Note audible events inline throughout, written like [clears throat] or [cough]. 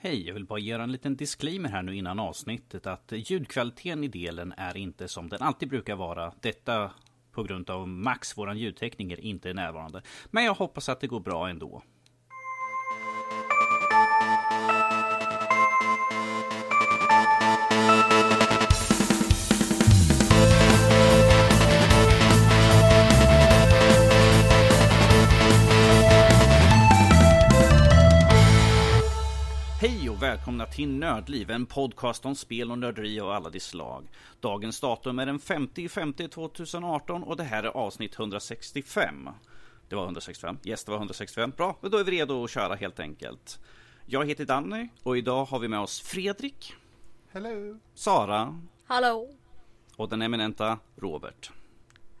Hej, jag vill bara göra en liten disclaimer här nu innan avsnittet att ljudkvaliteten i delen är inte som den alltid brukar vara. Detta på grund av Max, våran ljudtekniker, inte är närvarande. Men jag hoppas att det går bra ändå. Hej och välkomna till Nördliv, en podcast om spel och nörderi av alla de slag. Dagens datum är den 50 50 2018 och det här är avsnitt 165. Det var 165, yes det var 165. Bra, då är vi redo att köra helt enkelt. Jag heter Danny och idag har vi med oss Fredrik, Hello. Sara Hallå? och den eminenta Robert.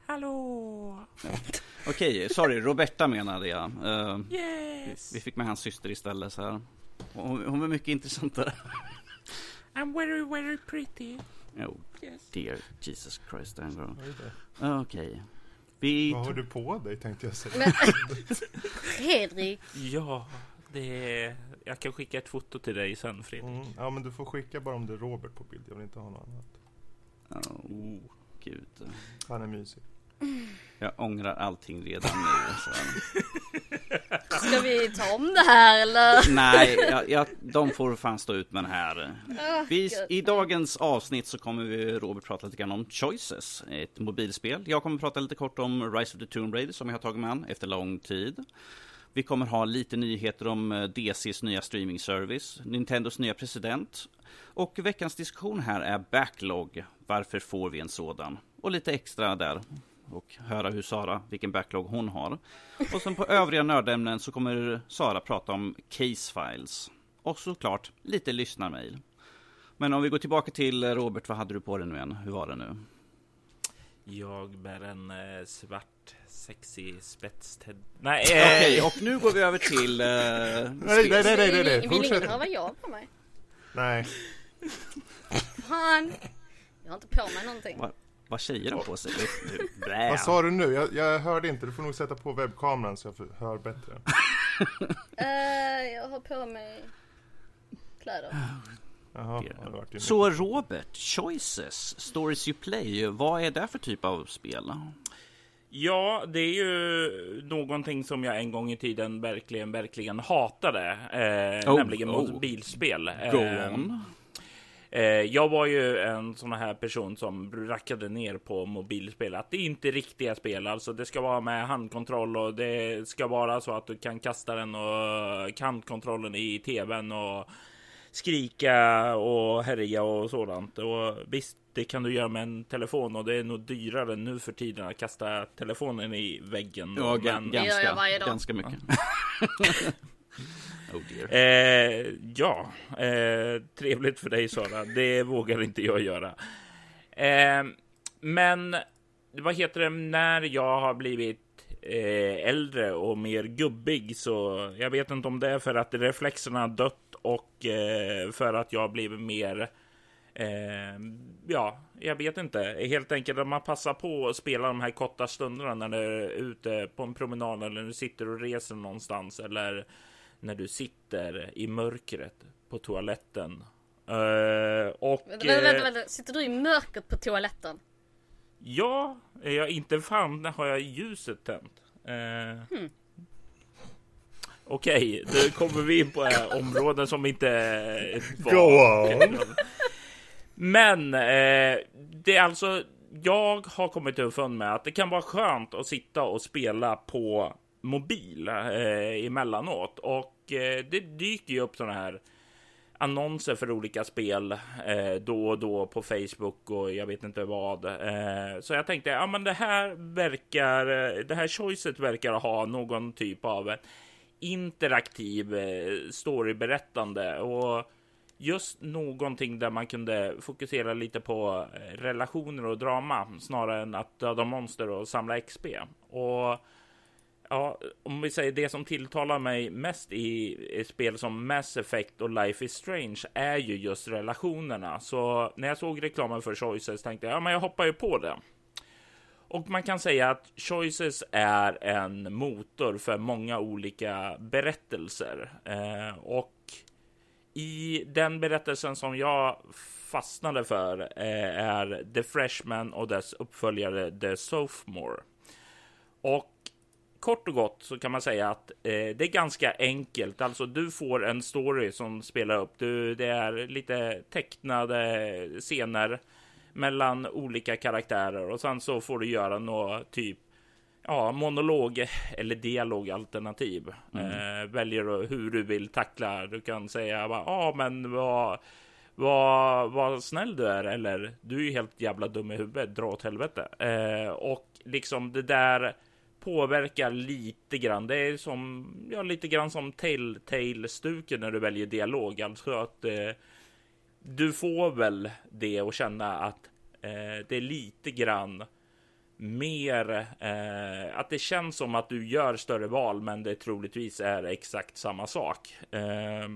Hallå! Okej, sorry, Roberta menade jag. Eh, Yes! vi fick med hans syster istället så här. Hon, hon var mycket intressantare. I'm very, very pretty. Oh Yes. dear Jesus Christ. Okej. Vi... Vad har du på dig tänkte jag säga. Men, [laughs] Hedrik, Ja, det är... Jag kan skicka ett foto till dig sen, Fredrik. Mm. Ja men du får skicka bara om det är Robert på bild. Jag vill inte ha något annat. Oh, gud. Han är mysig. Jag ångrar allting redan nu. Så. [laughs] ska vi ta om det här eller? Nej, jag, jag, de får fan stå ut med det här. Åh, Vi. I dagens avsnitt så kommer vi, Robert prata lite grann om Choices, ett mobilspel. Jag kommer prata lite kort om Rise of the Tomb Raider som jag har tagit med an efter lång tid. Vi kommer ha lite nyheter om eh, DCs nya streamingservice, Nintendos nya president och veckans diskussion här är Backlog. Varför får vi en sådan? Och lite extra där och höra hur Sara, vilken backlog hon har. Och sen på övriga nördämnen så kommer Sara prata om case files. Och såklart lite lyssnarmail. Men om vi går tillbaka till eh, Robert, vad hade du på dig nu igen? Hur var det nu? Jag bär en eh, svart, sexy spetstädd... Nej, Okej, eh, och nu går vi över till... Eh, Nej, nej, nej, nej, nej, Vill, nej. vill ingen höra vad jag har på mig? Nej. Fan! Jag har inte på mig någonting. vad, vad tjejer har på sig? [laughs] Vad sa du nu? Jag, jag hörde inte. Du får nog sätta på webbkameran så jag får- hör bättre. [laughs] Eh, jag har på mig kläder. Jaha, Så Robert, Choices, Stories You Play, vad är det för typ av spel? ja, det är ju någonting som jag en gång i tiden verkligen, verkligen hatade. Eh, Oh, nämligen oh. mobilspel. Go on. Eh, jag var ju en sån här person som rackade ner på mobilspel. Att det är inte riktiga spel. Alltså det ska vara med handkontroll och det ska vara så att du kan kasta den och handkontrollen i tvn och skrika och härja och sådant. Och visst, det kan du göra med en telefon och det är nog dyrare nu för tiden att kasta telefonen i väggen. Ja, Men- ganska, ganska mycket. [laughs] oh dear. Eh, ja, eh, trevligt för dig Sara. Det vågar inte jag göra. Eh, men vad heter det när jag har blivit eh, äldre och mer gubbig så jag vet inte om det är för att reflexerna har dött och eh, för att jag har blivit mer Eh, ja, jag vet inte. Helt enkelt att man passar på att spela de här korta stunderna när du är ute på en promenad eller när du sitter och reser någonstans eller när du sitter i mörkret på toaletten. Eh, och Vänta, vänta, eh, vänta. Sitter du i mörkret på toaletten? ja, jag inte fan har jag ljuset tänt. Eh, Okej, nu kommer vi in på eh, områden som inte var... [laughs] Go on. Men eh, det är alltså, jag har kommit underfund med att det kan vara skönt att sitta och spela på mobil eh, emellanåt. Och eh, det dyker ju upp sådana här annonser för olika spel eh, då och då på Facebook och jag vet inte vad. Eh, så jag tänkte, ja men det här verkar, eh, det här choicet verkar ha någon typ av interaktiv eh, storyberättande och just någonting där man kunde fokusera lite på eh, relationer och drama snarare än att döda monster och samla XP. Och ja, om vi säger det som tilltalar mig mest i, i spel som Mass Effect och Life is Strange är ju just relationerna. Så när jag såg reklamen för Choices tänkte jag, ja men jag hoppar ju på det. Och man kan säga att Choices är en motor för många olika berättelser. Eh, och i den berättelsen som jag fastnade för eh, är The Freshman och dess uppföljare The Sophomore. Och kort och gott så kan man säga att eh, det är ganska enkelt. Alltså, du får en story som spelar upp. Du, det är lite tecknade scener mellan olika karaktärer och sen så får du göra något typ ja, monolog eller dialogalternativ. Mm. Eh, väljer hur du vill tackla. Du kan säga ja, ah, men vad vad, vad snäll du är eller du är helt jävla dum i huvudet, dra åt helvete. Eh, och liksom det där påverkar lite grann. Det är som, ja, lite grann som Telltale-stuken när du väljer dialog. Alltså att eh, du får väl det att känna att eh, det är lite grann mer eh, att det känns som att du gör större val, men det troligtvis är exakt samma sak. Eh,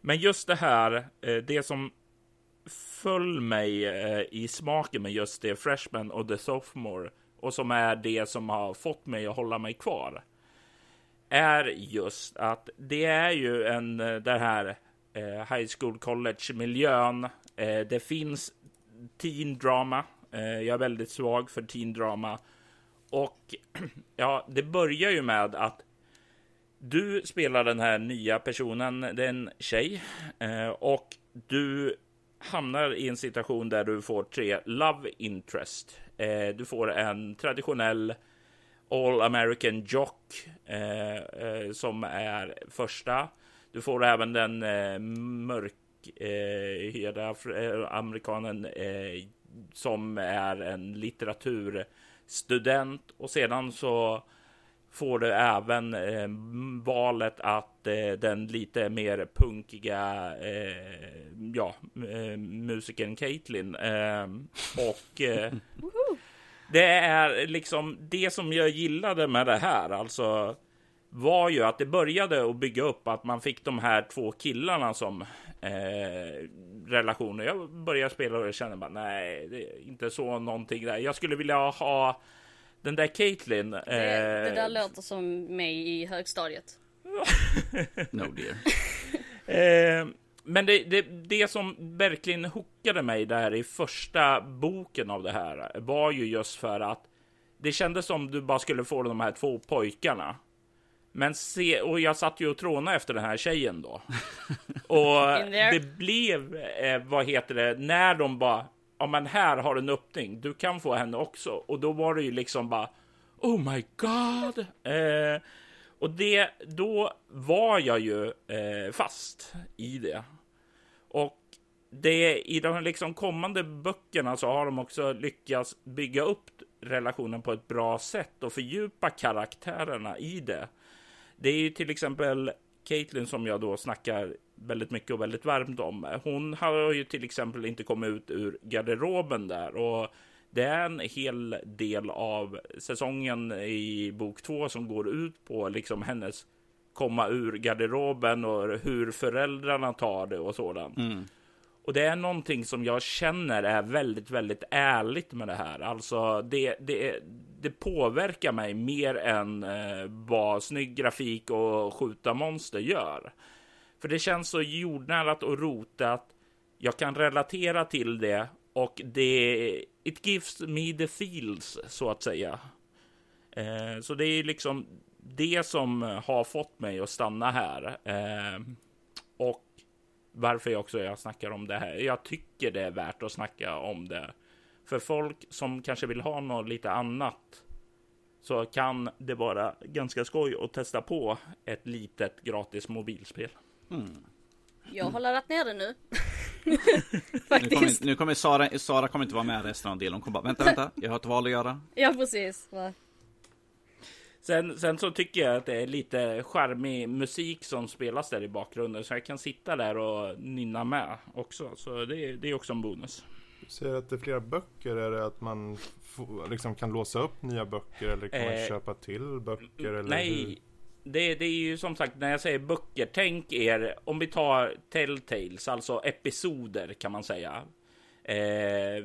men just det här, eh, det som föll mig eh, i smaken med just det Freshman och The Sophomore och som är det som har fått mig att hålla mig kvar är just att det är ju en eh, den här här high school college miljön. Eh, det finns teen drama. Jag är väldigt svag för teen drama och [clears throat] ja, det börjar ju med att du spelar den här nya personen, det är en tjej, eh, och du hamnar i en situation där du får tre love interest. Eh, du får en traditionell All American Jock eh, eh som är första. Du får även den eh, mörkhyade eh, amerikanen som är en litteraturstudent och sedan så får du även eh, valet att eh, den lite mer punkiga eh, ja, eh, musikern Caitlyn eh, och eh, [laughs] det är liksom det som jag gillade med det här. Alltså var ju att det började att bygga upp att man fick de här två killarna som eh, relationer. Jag började spela och kände bara nej, det är inte så någonting där. Jag skulle vilja ha den där Caitlyn. Det, eh... det där låter som mig i högstadiet. [laughs] no dear. eh, men det, det, det som verkligen hookade mig där i första boken av det här var ju just för att det kändes som du bara skulle få de här två pojkarna. Men se, och jag satt ju och trånade efter den här tjejen då. [laughs] och det blev, eh, vad heter det, när de bara, ja men här har du en öppning, du kan få henne också. Och då var det ju liksom bara, oh my god. Eh, och det, då var jag ju eh, fast i det. Och det, i de liksom kommande böckerna så har de också lyckats bygga upp relationen på ett bra sätt och fördjupa karaktärerna i det. Det är ju till exempel Caitlyn som jag då snackar väldigt mycket och väldigt varmt om. Hon har ju till exempel inte kommit ut ur garderoben där och det är en hel del av säsongen i bok två som går ut på liksom hennes komma ur garderoben och hur föräldrarna tar det och sådant. Mm. Och det är någonting som jag känner är väldigt, väldigt ärligt med det här. Alltså, det, det, det påverkar mig mer än eh, vad snygg grafik och skjuta monster gör. För det känns så jordnärat och rotat. Jag kan relatera till det och det it gives me the feels så att säga. Eh, så det är liksom det som har fått mig att stanna här. Eh, och varför jag också jag snackar om det här. Jag tycker det är värt att snacka om det. För folk som kanske vill ha något lite annat så kan det vara ganska skoj att testa på ett litet gratis mobilspel. Mm. Jag har laddat ner det nu. [laughs] Nu kommer, nu kommer, Sara, Sara kommer inte vara med resten av delen. Hon kommer bara, vänta, vänta, jag har ett val att göra. Ja, precis. Sen, sen så tycker jag att det är lite charmig musik som spelas där i bakgrunden. Så jag kan sitta där och nynna med också. Så det, det är också en bonus. Du säger att det är flera böcker. Är det att man liksom kan låsa upp nya böcker? Eller kan eh, man köpa till böcker? Eller nej, hur? det, det, är ju som sagt när jag säger böcker. Tänk er om vi tar Telltales, alltså episoder kan man säga. Eh,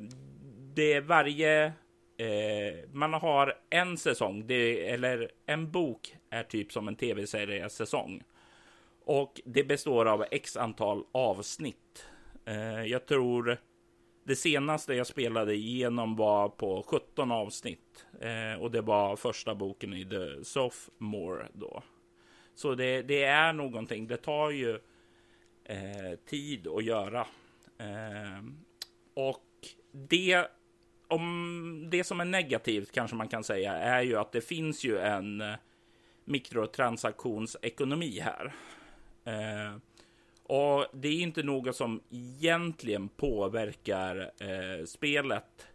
det är varje eh, man har en säsong, det, eller en bok är typ som en tv-serie säsong. Och det består av x antal avsnitt. Eh, jag tror det senaste jag spelade igenom var på 17 avsnitt. Eh, och det var första boken i The Sophomore då. Så det, det är någonting. Det tar ju eh, tid att göra. Eh, och det, om det som är negativt kanske man kan säga är ju att det finns ju en eh, mikrotransaktionsekonomi här. Eh, och det är inte något som egentligen påverkar eh, spelet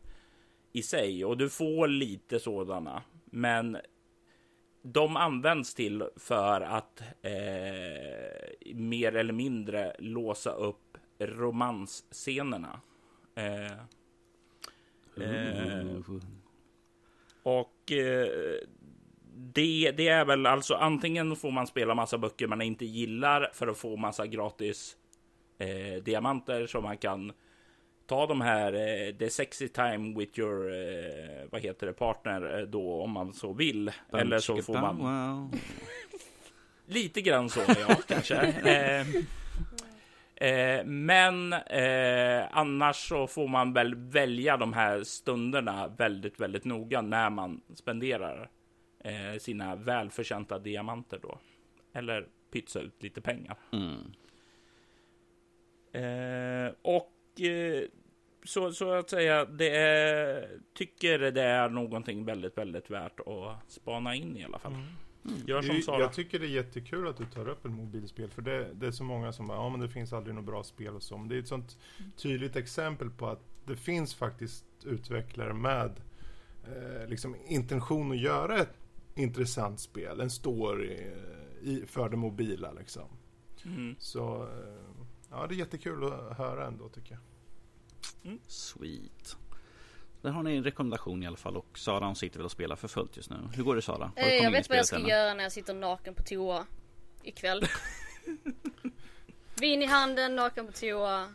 i sig och du får lite sådana. Men de används till för att eh, mer eller mindre låsa upp romansscenerna. Eh, eh, och eh, det, det är väl alltså antingen får man spela massa böcker man inte gillar för att få massa gratis eh, diamanter som man kan ta de här eh, the sexy time with your eh, vad heter det partner eh, då om man så vill. Bum, Eller så får man wow. [laughs] lite grann så ja kanske. [laughs] Eh, eh, men eh, annars så får man väl välja de här stunderna väldigt, väldigt noga när man spenderar eh, sina välförtjänta diamanter då. Eller pytsa ut lite pengar. Mm. Eh, och eh, så, så att säga, det är, tycker det är någonting väldigt, väldigt värt att spana in i alla fall. Gör Det som Sara. Jag tycker det är jättekul att du tar upp en mobilspel för det, det är så många som bara, ja men det finns aldrig något bra spel och så. Men det är ett sånt tydligt exempel på att det finns faktiskt utvecklare med eh, liksom intention att göra ett intressant spel, en story eh, i, för det mobila liksom. Mm. Så eh, ja, det är jättekul att höra ändå tycker jag. Sweet. Där har ni en rekommendation i alla fall och Sara hon sitter väl och spelar för fullt just nu. Hur går det Sara? Har du Eh, jag vet vad jag ska ännu? göra när jag sitter naken på toa ikväll. [laughs] Vin i handen, naken på toa.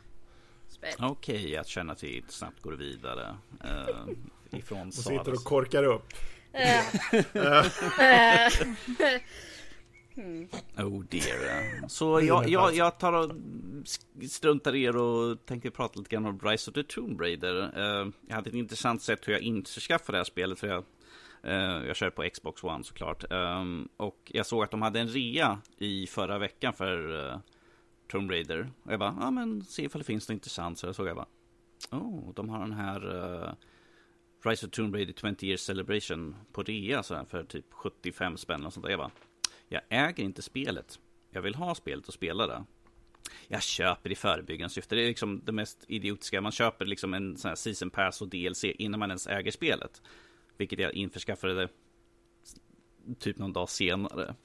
Spel. Okej, att känna till snabbt går vidare. Uh, ifrån Och sitter och korkar upp. [laughs] [laughs] Eh, eh, Oh dear. Så jag, jag, jag tar och struntar er och tänkte prata lite grann om Rise of the Tomb Raider. Eh, jag hade ett intressant sätt hur jag införskaffade det här spelet. För jag, eh, jag kör på Xbox One såklart. Um, och jag såg att de hade en rea i förra veckan för uh, Tomb Raider. Och jag bara, ja men se ifall det finns något intressant. Så jag såg jag bara, oh, de har den här Rise of Tomb Raider 20 Years Celebration på rea sådär, för typ 75 spänn och sånt där. Jag bara, jag äger inte spelet. Jag vill ha spelet och spela det. Jag köper i förebyggande syfte. Det är liksom det mest idiotiska. Man köper liksom en sån här season pass och DLC innan man ens äger spelet. Vilket jag införskaffade typ någon dag senare.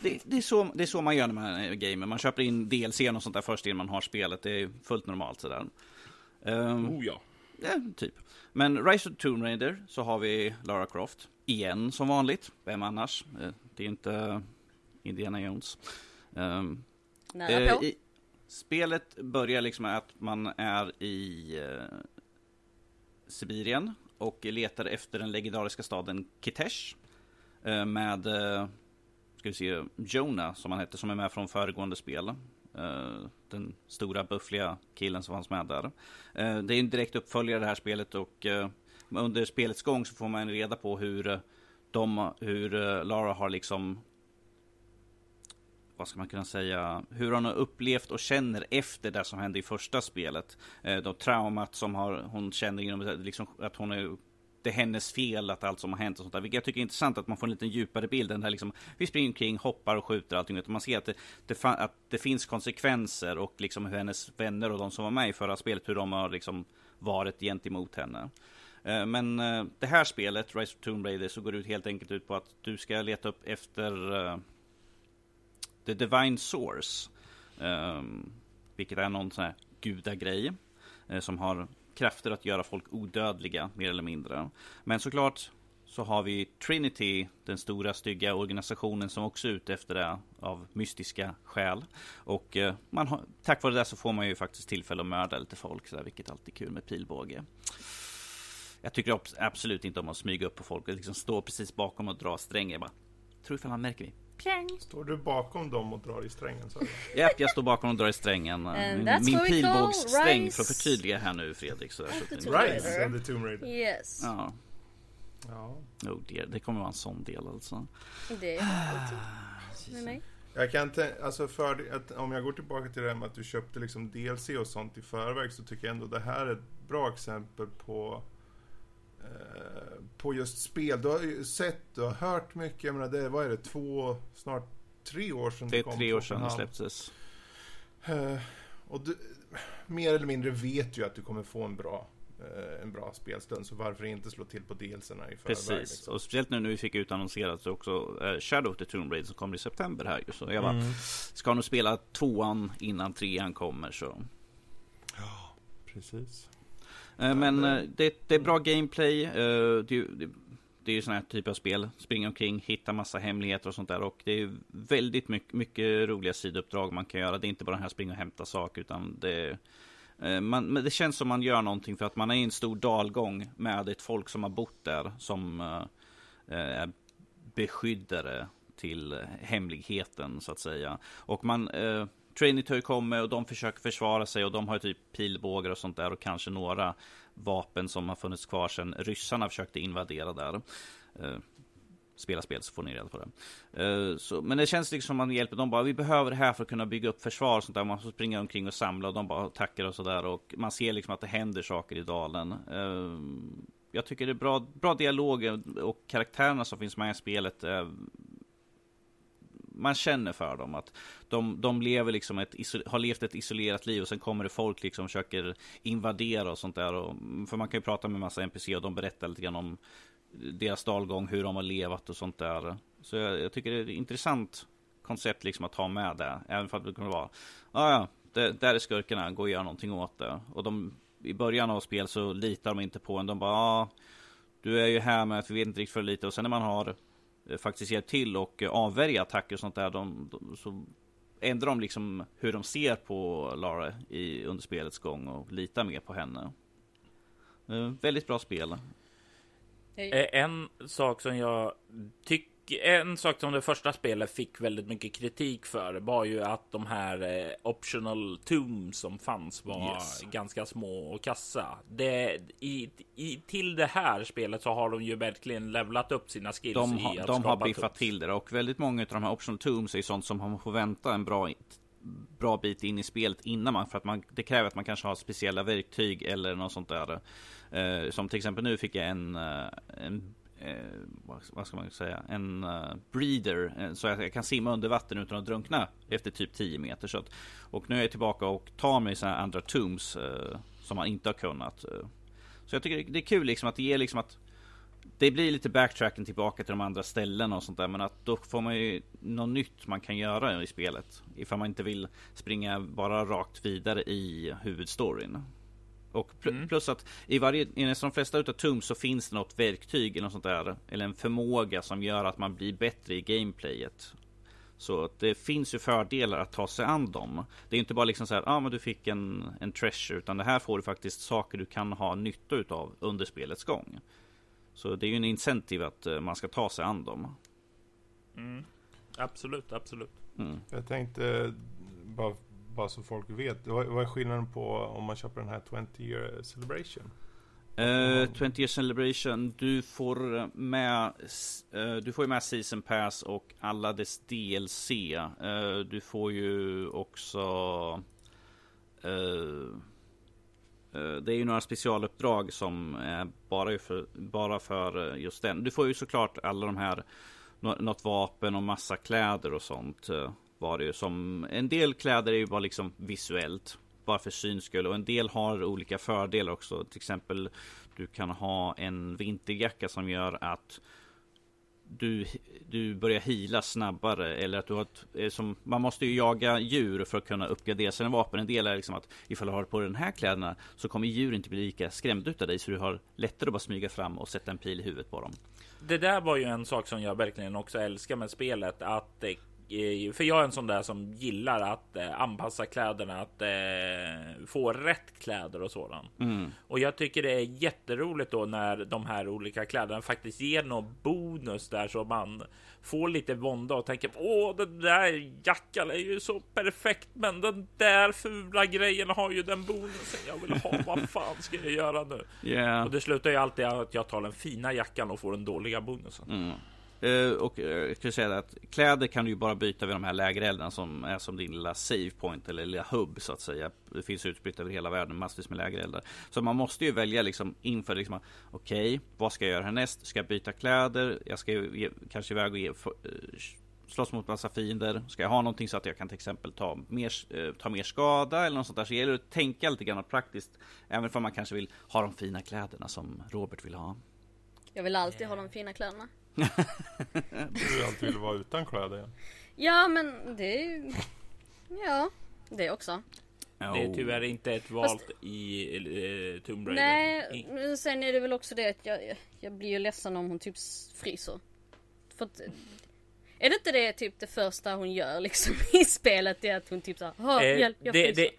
Det, det, är så, det är så man gör när man är gamer. Man köper in DLC och sånt där först innan man har spelet. Det är fullt normalt sådär. Um, Oh ja. Ja, typ. Men Rise of Tomb Raider så har vi Lara Croft. Igen som vanligt. Vem annars? Eh, Det är inte Indiana Jones. Um, nära på. i, spelet börjar liksom med att man är i eh, Sibirien och letar efter den legendariska staden Kitesh. Eh, med, eh, ska vi se, Jonah som han hette, som är med från föregående spel. Eh, den stora buffliga killen som fanns med där. Eh, det är en direkt uppföljare det här spelet och eh, under spelets gång så får man reda på hur eh, de, hur eh, Lara har liksom vad ska man kunna säga, hur hon har upplevt och känner efter det som hände i första spelet. Eh, då traumat som har, hon känner genom liksom, att hon är det är hennes fel att allt som har hänt och sånt där. Vilket jag tycker är intressant att man får en lite djupare bild. Den här liksom, vi springer omkring, hoppar och skjuter och allting. Utan man ser att det, det, fa- att det finns konsekvenser och liksom hur hennes vänner och de som var med i förra spelet, hur de har liksom varit gentemot henne. Eh, men eh, det här spelet, Rise of Tomb Raider, så går det ut helt enkelt ut på att du ska leta upp efter eh, The Divine Source. Ehm, vilket är någon sån här gudagrej. Som har krafter att göra folk odödliga, mer eller mindre. Men såklart så har vi Trinity, den stora stygga organisationen som också är ute efter det av mystiska skäl. Och man har, tack vare det så får man ju faktiskt tillfälle att mörda lite folk, så där, vilket alltid är kul med pilbåge. Jag tycker abs- absolut inte om att smyga upp på folk och liksom stå precis bakom och dra strängen. Jag bara, tror ifall han märker mig. Pjang. Står du bakom dem och drar i strängen? Så Japp, jag står bakom och drar i strängen. Min, pilbågssträng för att förtydliga här nu Fredrik. Så, Rise and the Tomb Raider. Yes. ja, Ja. oh dear, det kommer vara en sån del alltså. Det är [sighs] med mig. Jag kan inte, alltså för att om jag går tillbaka till det här med att du köpte liksom DLC och sånt i förväg så tycker jag ändå det här är ett bra exempel på på just spel. Du har ju sett, du har hört mycket, jag menar det, vad är det, två, snart tre år sedan Det är kom tre år sedan det släpptes. Eh, och du, mer eller mindre vet ju att du kommer få en bra eh, en bra spelstund, så varför inte slå till på delserna i förväg? Precis, liksom? och speciellt nu när vi fick utannonserat så också eh, Shadow of the Tomb Raider som kommer i september här ju. Så jag bara, Mm. ska nog spela tvåan innan trean kommer så. Precis. Eh, Men eh, det, det är bra gameplay. eh, Det, är ju- det, det är ju sån här typ av spel. Springa omkring, hitta massa hemligheter och sånt där. Och det är väldigt mycket, mycket roliga sidouppdrag man kan göra. Det är inte bara den här springa och hämta saker. Utan det, man, men det känns som man gör någonting för att man är i en stor dalgång med ett folk som har bott där. Som är beskyddare till hemligheten så att säga. Och man... Eh, kommer och de försöker försvara sig och de har typ pilbågar och sånt där och kanske några vapen som har funnits kvar sedan ryssarna försökte invadera där. Eh, spela spel så får ni reda på det. Eh, så, men det känns liksom som man hjälper dem bara. Vi behöver det här för att kunna bygga upp försvar och sånt där. Man får springa omkring och samla och de bara tackar och sådär. Och man ser liksom att det händer saker i dalen. Eh, jag tycker det är bra, bra dialog och karaktärerna som finns med i spelet. Eh, man känner för dem att de, de lever liksom ett, har levt ett isolerat liv och sen kommer det folk liksom försöker invadera och sånt där. Och, mm, för man kan ju prata med massa NPC och de berättar lite grann om deras dalgång, hur de har levat och sånt där. Så jag, jag tycker det är ett intressant koncept liksom att ha med det. Även för att det kommer vara, ah, ja, det, där är skurkarna, gå och gör någonting åt det. Och de, i början av spel så litar de inte på en. De bara, ah, du är ju här med att vi vet inte riktigt för lite. Och sen när man har faktiskt hjälpt till och eh, avvärja attacker och sånt där. De, de, så ändrar de liksom hur de ser på Lara i, under spelets gång och litar mer på henne. Eh, väldigt bra spel. Eh, En sak som jag tycker en sak som det första spelet fick väldigt mycket kritik för var ju att de här eh, optional tombs som fanns var Yes. ganska små och kassa. Det, i, i, till det här spelet så har de ju verkligen levlat upp sina skills De, i har- att de har biffat tombs. till det och väldigt många av de här optional tombs är sånt som man får vänta en bra, bra bit in i spelet innan man, för att man, det kräver att man kanske har speciella verktyg eller något sånt där. Eh, som till exempel nu fick jag en, eh, en eh, vad, ska man säga, en uh, breeder eh, så jag, jag kan simma under vatten utan att drunkna efter typ 10 meter. Så att, och nu är jag tillbaka och tar mig sådana andra tombs eh, som man inte har kunnat. Eh. Så jag tycker det- det är kul liksom att det ger liksom att det blir lite backtracking tillbaka till de andra ställena och sånt där. Men att då får man ju något nytt man kan göra i spelet. Ifall man inte vill springa bara rakt vidare i huvudstoryn. Och pl- Mm. plus att i varje, i nästan de flesta utav Tombs så finns det något verktyg eller något sånt där. Eller en förmåga som gör att man blir bättre i gameplayet. Så att det finns ju fördelar att ta sig an dem. Det är inte bara liksom så här, ja ah, men du fick en, en treasure. Utan det här får du faktiskt saker du kan ha nytta utav under spelets gång. Så det är ju en incentive att eh, man ska ta sig an dem. Mm. Absolut, absolut. Mm. Jag tänkte, bara, bara så folk vet, vad, vad är skillnaden på om man köper den här 20 year celebration? Eh, uh, 20 year celebration, du får med uh, Du får ju med season pass och alla dess DLC. Uh, eh, du får ju också Det är ju några specialuppdrag som är bara för, bara för just den. Du får ju såklart alla de här Något vapen och massa kläder och sånt. Var det ju som En del kläder är ju bara liksom visuellt bara för syns skull och en del har olika fördelar också. Till exempel du kan ha en vinterjacka som gör att du, du börjar hila snabbare eller att du har ett, eh, som, man måste ju jaga djur för att kunna uppgradera sina vapen. En del är liksom att ifall du har på den här kläderna så kommer djur inte bli lika skrämda utav dig så du har lättare att bara smyga fram och sätta en pil i huvudet på dem. Det där var ju en sak som jag verkligen också älskar med spelet. Att eh, för jag är en sån där som gillar att eh, anpassa kläderna, att eh, få rätt kläder och sådant. Mm. Och jag tycker det är jätteroligt då när de här olika kläderna faktiskt ger någon bonus där så man får lite vånda och tänker åh, den där jackan är ju så perfekt, men den där fula grejen har ju den bonusen jag vill ha. Vad [laughs] fan ska jag göra nu? Yeah. Och det slutar ju alltid att jag tar den fina jackan och får den dåliga bonusen. Mm. Eh, och eh, jag skulle säga att kläder kan du ju bara byta vid de här lägereldarna som är som din lilla save point eller lilla hubb så att säga. Det finns utspritt över hela världen massvis med lägereldar. Så man måste ju välja liksom inför liksom okej, okay, vad ska jag göra härnäst? Ska jag byta kläder? Jag ska ge, kanske iväg och ge, för, eh, slåss mot massa fiender. Ska jag ha någonting så att jag kan till exempel ta mer, eh, ta mer skada eller något sånt där. Så gäller det att tänka lite grann praktiskt. Även om man kanske vill ha de fina kläderna som Robert vill ha. Jag vill alltid ha de fina kläderna. [laughs] du alltid vill vara utan kläder. Ja, men det är ju... Ja, det också. Det är tyvärr inte ett val Fast... i uh, Tomb Raider. Nej, men sen är det väl också det att jag, jag blir ju ledsen om hon typ fryser. För att, är det inte det typ det första hon gör liksom [laughs] i spelet? Det är att hon typ såhär, eh, hjälp, jag fryser. Det,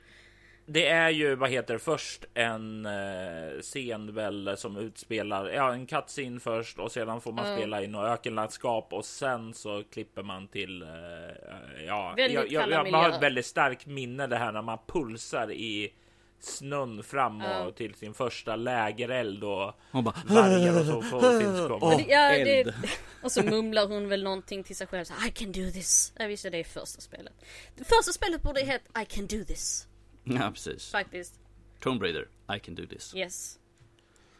det är ju, vad heter det, först en eh, scen väl som utspelar, ja en cutscene först och sedan får man mm. spela i något ökenlandskap och sen så klipper man till, eh, ja, väldigt jag, jag, jag, jag har ett väldigt starkt minne det här när man pulsar i snön fram och mm. till sin första lägereld och bara, vargar och så får finns oh, ja, det, [laughs] Och så mumlar hon väl någonting till sig själv så I can do this. Jag visste det i första spelet. Det första spelet borde heta I can do this. Ja, precis. Faktiskt. Tomb Raider, I can do this. Yes.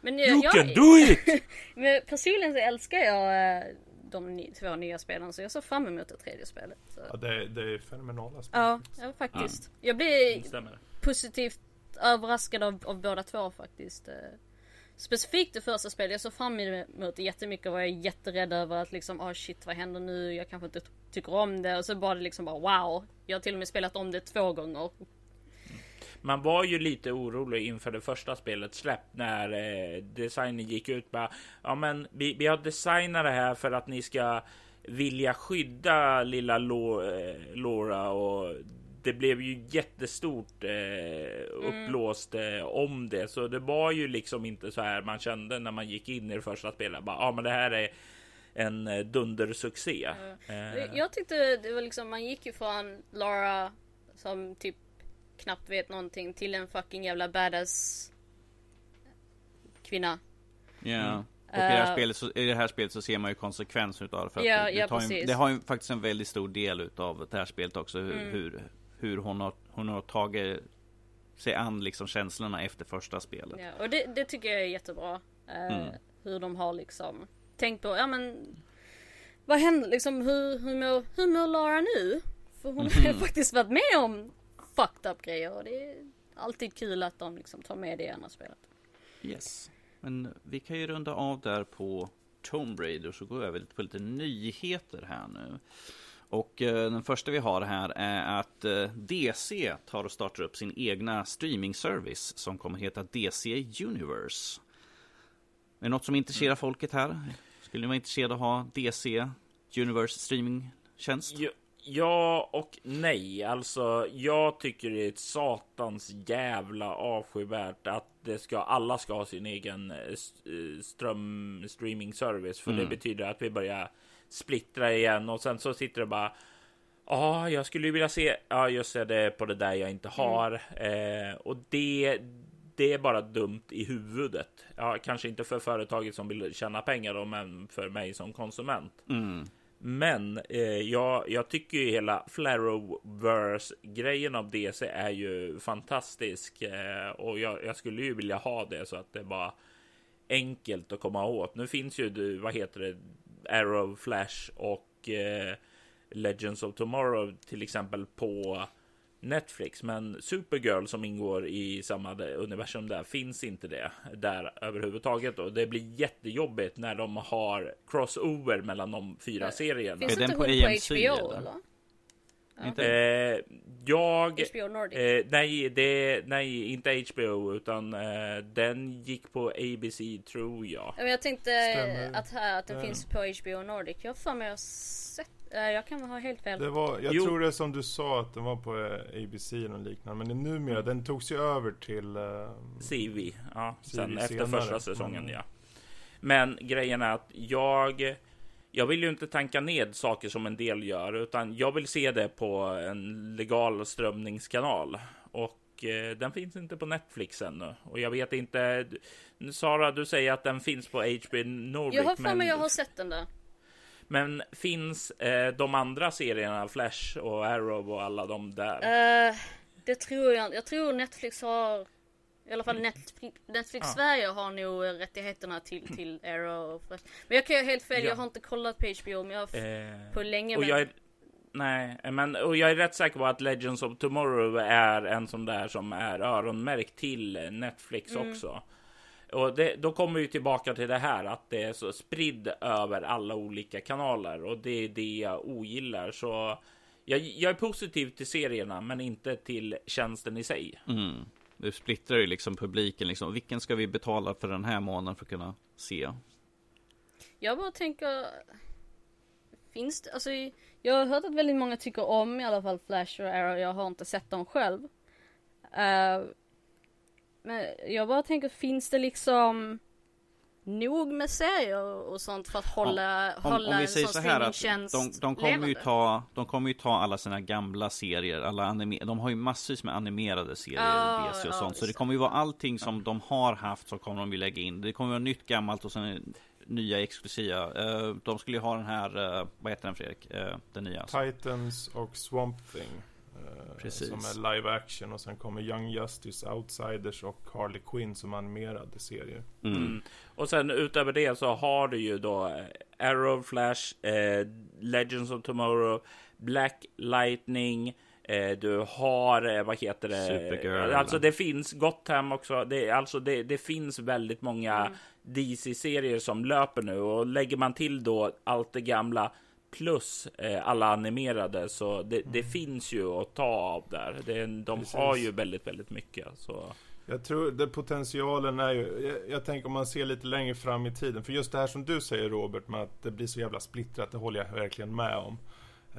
Men jag, you jag, can do it! [laughs] men personligen så älskar jag eh, de två nya spelen så jag ser fram emot det tredje spelet. Så. Ja, det, det är fenomenala spel. Ja, ja faktiskt. Ja. Jag blir positivt överraskad av, av båda två faktiskt. Eh. Specifikt det första spelet, jag såg fram emot det jättemycket och var jag jätterädd över att liksom, oh shit vad händer nu? Jag kanske inte tycker om det och så var det liksom bara wow. Jag har till och med spelat om det två gånger man var ju lite orolig inför det första spelet släpp när eh, designen gick ut. Bara, ja, men vi, vi har designat det här för att ni ska vilja skydda lilla eh, Laura och det blev ju jättestort eh, mm. uppblåst eh, om det, så det var ju liksom inte så här man kände när man gick in i det första spelet. Bara, ja, men det här är en eh, dundersuccé. Mm. Jag tyckte det var liksom, man gick ju från Laura som typ knappt vet någonting till en fucking jävla badass kvinna. Ja. Mm. Och i det, här uh, spelet så, i det här spelet så ser man ju konsekvenser utav det. För ja, det, ja, ju, det har ju faktiskt en väldigt stor del utav det här spelet också. Hur, mm. hur, hur, hon, har, hon har tagit sig an liksom känslorna efter första spelet. Ja, och det, det tycker jag är jättebra. Uh, mm. Hur de har liksom tänkt på, ja men vad händer liksom, hur, hur, mår, hur mår Lara nu? För hon [laughs] har ju mm. faktiskt varit med om fucked up grejer och det är alltid kul att de liksom tar med det i andra spelet. Yes. Men vi kan ju runda av där på Tomb Raider så går vi över på lite nyheter här nu. Och eh, den första vi har här är att eh, DC tar och startar upp sin egna streaming-service som kommer heta DC Universe. Är det något som intresserar folket här? Skulle ni vara intresserade av att ha DC Universe streaming-tjänst? Ja, Ja och nej. Alltså, jag tycker det är ett satans jävla avskyvärt att det ska, alla ska ha sin egen eh, eh, ström streaming service. För mm. det betyder att vi börjar splittra igen och sen så sitter det bara Ja, jag skulle vilja se. Ja, just det, på det där jag inte mm. har. Mm. Eh, och det, det är bara dumt i huvudet. Ja, kanske inte för företaget som vill tjäna pengar då, men för mig som konsument. Mm. Men eh, jag, jag tycker ju hela Flaroverse-grejen av DC är ju fantastisk. Eh, och jag, jag, skulle ju vilja ha det så att det var enkelt att komma åt. Nu finns ju, vad heter det, Arrow, Flash och eh, Legends of Tomorrow till exempel på Netflix, men Supergirl som ingår i samma universum där finns inte det där överhuvudtaget och det blir jättejobbigt när de har crossover mellan de fyra men, serierna. Finns är den på, på AMC, HBO eller? Inte? Eh, jag... HBO Nordic? Eh, nej, det, nej, inte HBO utan eh, den gick på ABC tror jag. Men jag tänkte Stämmer. att, här, att den ja. finns på HBO Nordic. Jag har för mig att sett Uh, jag kan ha helt fel. Det var, jag jo. tror det är som du sa att den var på uh, ABC eller liknande. Men numera, den togs ju över till uh, CV. Ja, CV sen efter senare. första säsongen mm. ja. Men grejen är att jag jag vill ju inte tanka ned saker som en del gör, utan jag vill se det på en legal strömningskanal. Och eh, den finns inte på Netflix ännu. Och jag vet inte. Sara, du säger att den finns på HBO Nordic. Jag har för mig jag har sett den där. Men finns eh, de andra serierna, Flash och Arrow och alla de där? Uh, det tror jag inte. Jag tror Netflix har i alla fall Netflix, Netflix ja. Sverige har nog rättigheterna till, till Arrow. Men jag kan ju helt fel, ja. jag har inte kollat på HBO men jag eh, på länge. Och men... jag är, nej, men och jag är rätt säker på att Legends of Tomorrow är en sån där som är öronmärkt till Netflix mm. också. Och det, då kommer vi tillbaka till det här att det är så spridd över alla olika kanaler och det är det jag ogillar. Så jag, jag är positiv till serierna, men inte till tjänsten i sig. Mm. Du splittrar ju liksom publiken liksom. Vilken ska vi betala för den här månaden för att kunna se? Jag bara tänker. Finns det, alltså jag har hört att väldigt många tycker om i alla fall Flash och Arrow. Jag har inte sett dem själv. Uh, men jag bara tänker, finns det liksom nog med serier och sånt för att hålla, om, hålla om vi säger så här att de, de, kommer ju ta, de kommer ju ta alla sina gamla serier, alla anime, de har ju massvis med animerade serier, ah, DC och sånt. Ja, så det kommer ju vara allting som de har haft som kommer de ju lägga in. Det kommer vara nytt, gammalt och sen nya exklusiva. Uh, de skulle ju ha den här, uh, vad heter den Fredrik? Uh, den nya. Titans och Swamp Thing. Precis. Som är live action och sen kommer Young Justice, Outsiders och Harley Quinn som animerade serier. Mm. Mm. Och sen utöver det så har du ju då eh, Arrow, Flash, eh, Legends of Tomorrow, Black Lightning. Eh, du har, eh, vad heter det? Supergirl. Alltså det finns Gotham också. Det, alltså det, det finns väldigt många mm. DC-serier som löper nu och lägger man till då allt det gamla plus eh, alla animerade. Så det, det mm. finns ju att ta av där. Det, de Precis. har ju väldigt, väldigt mycket. Så. Jag tror det potentialen är ju, jag, jag, tänker om man ser lite längre fram i tiden. För just det här som du säger Robert, med att det blir så jävla splittrat, det håller jag verkligen med om.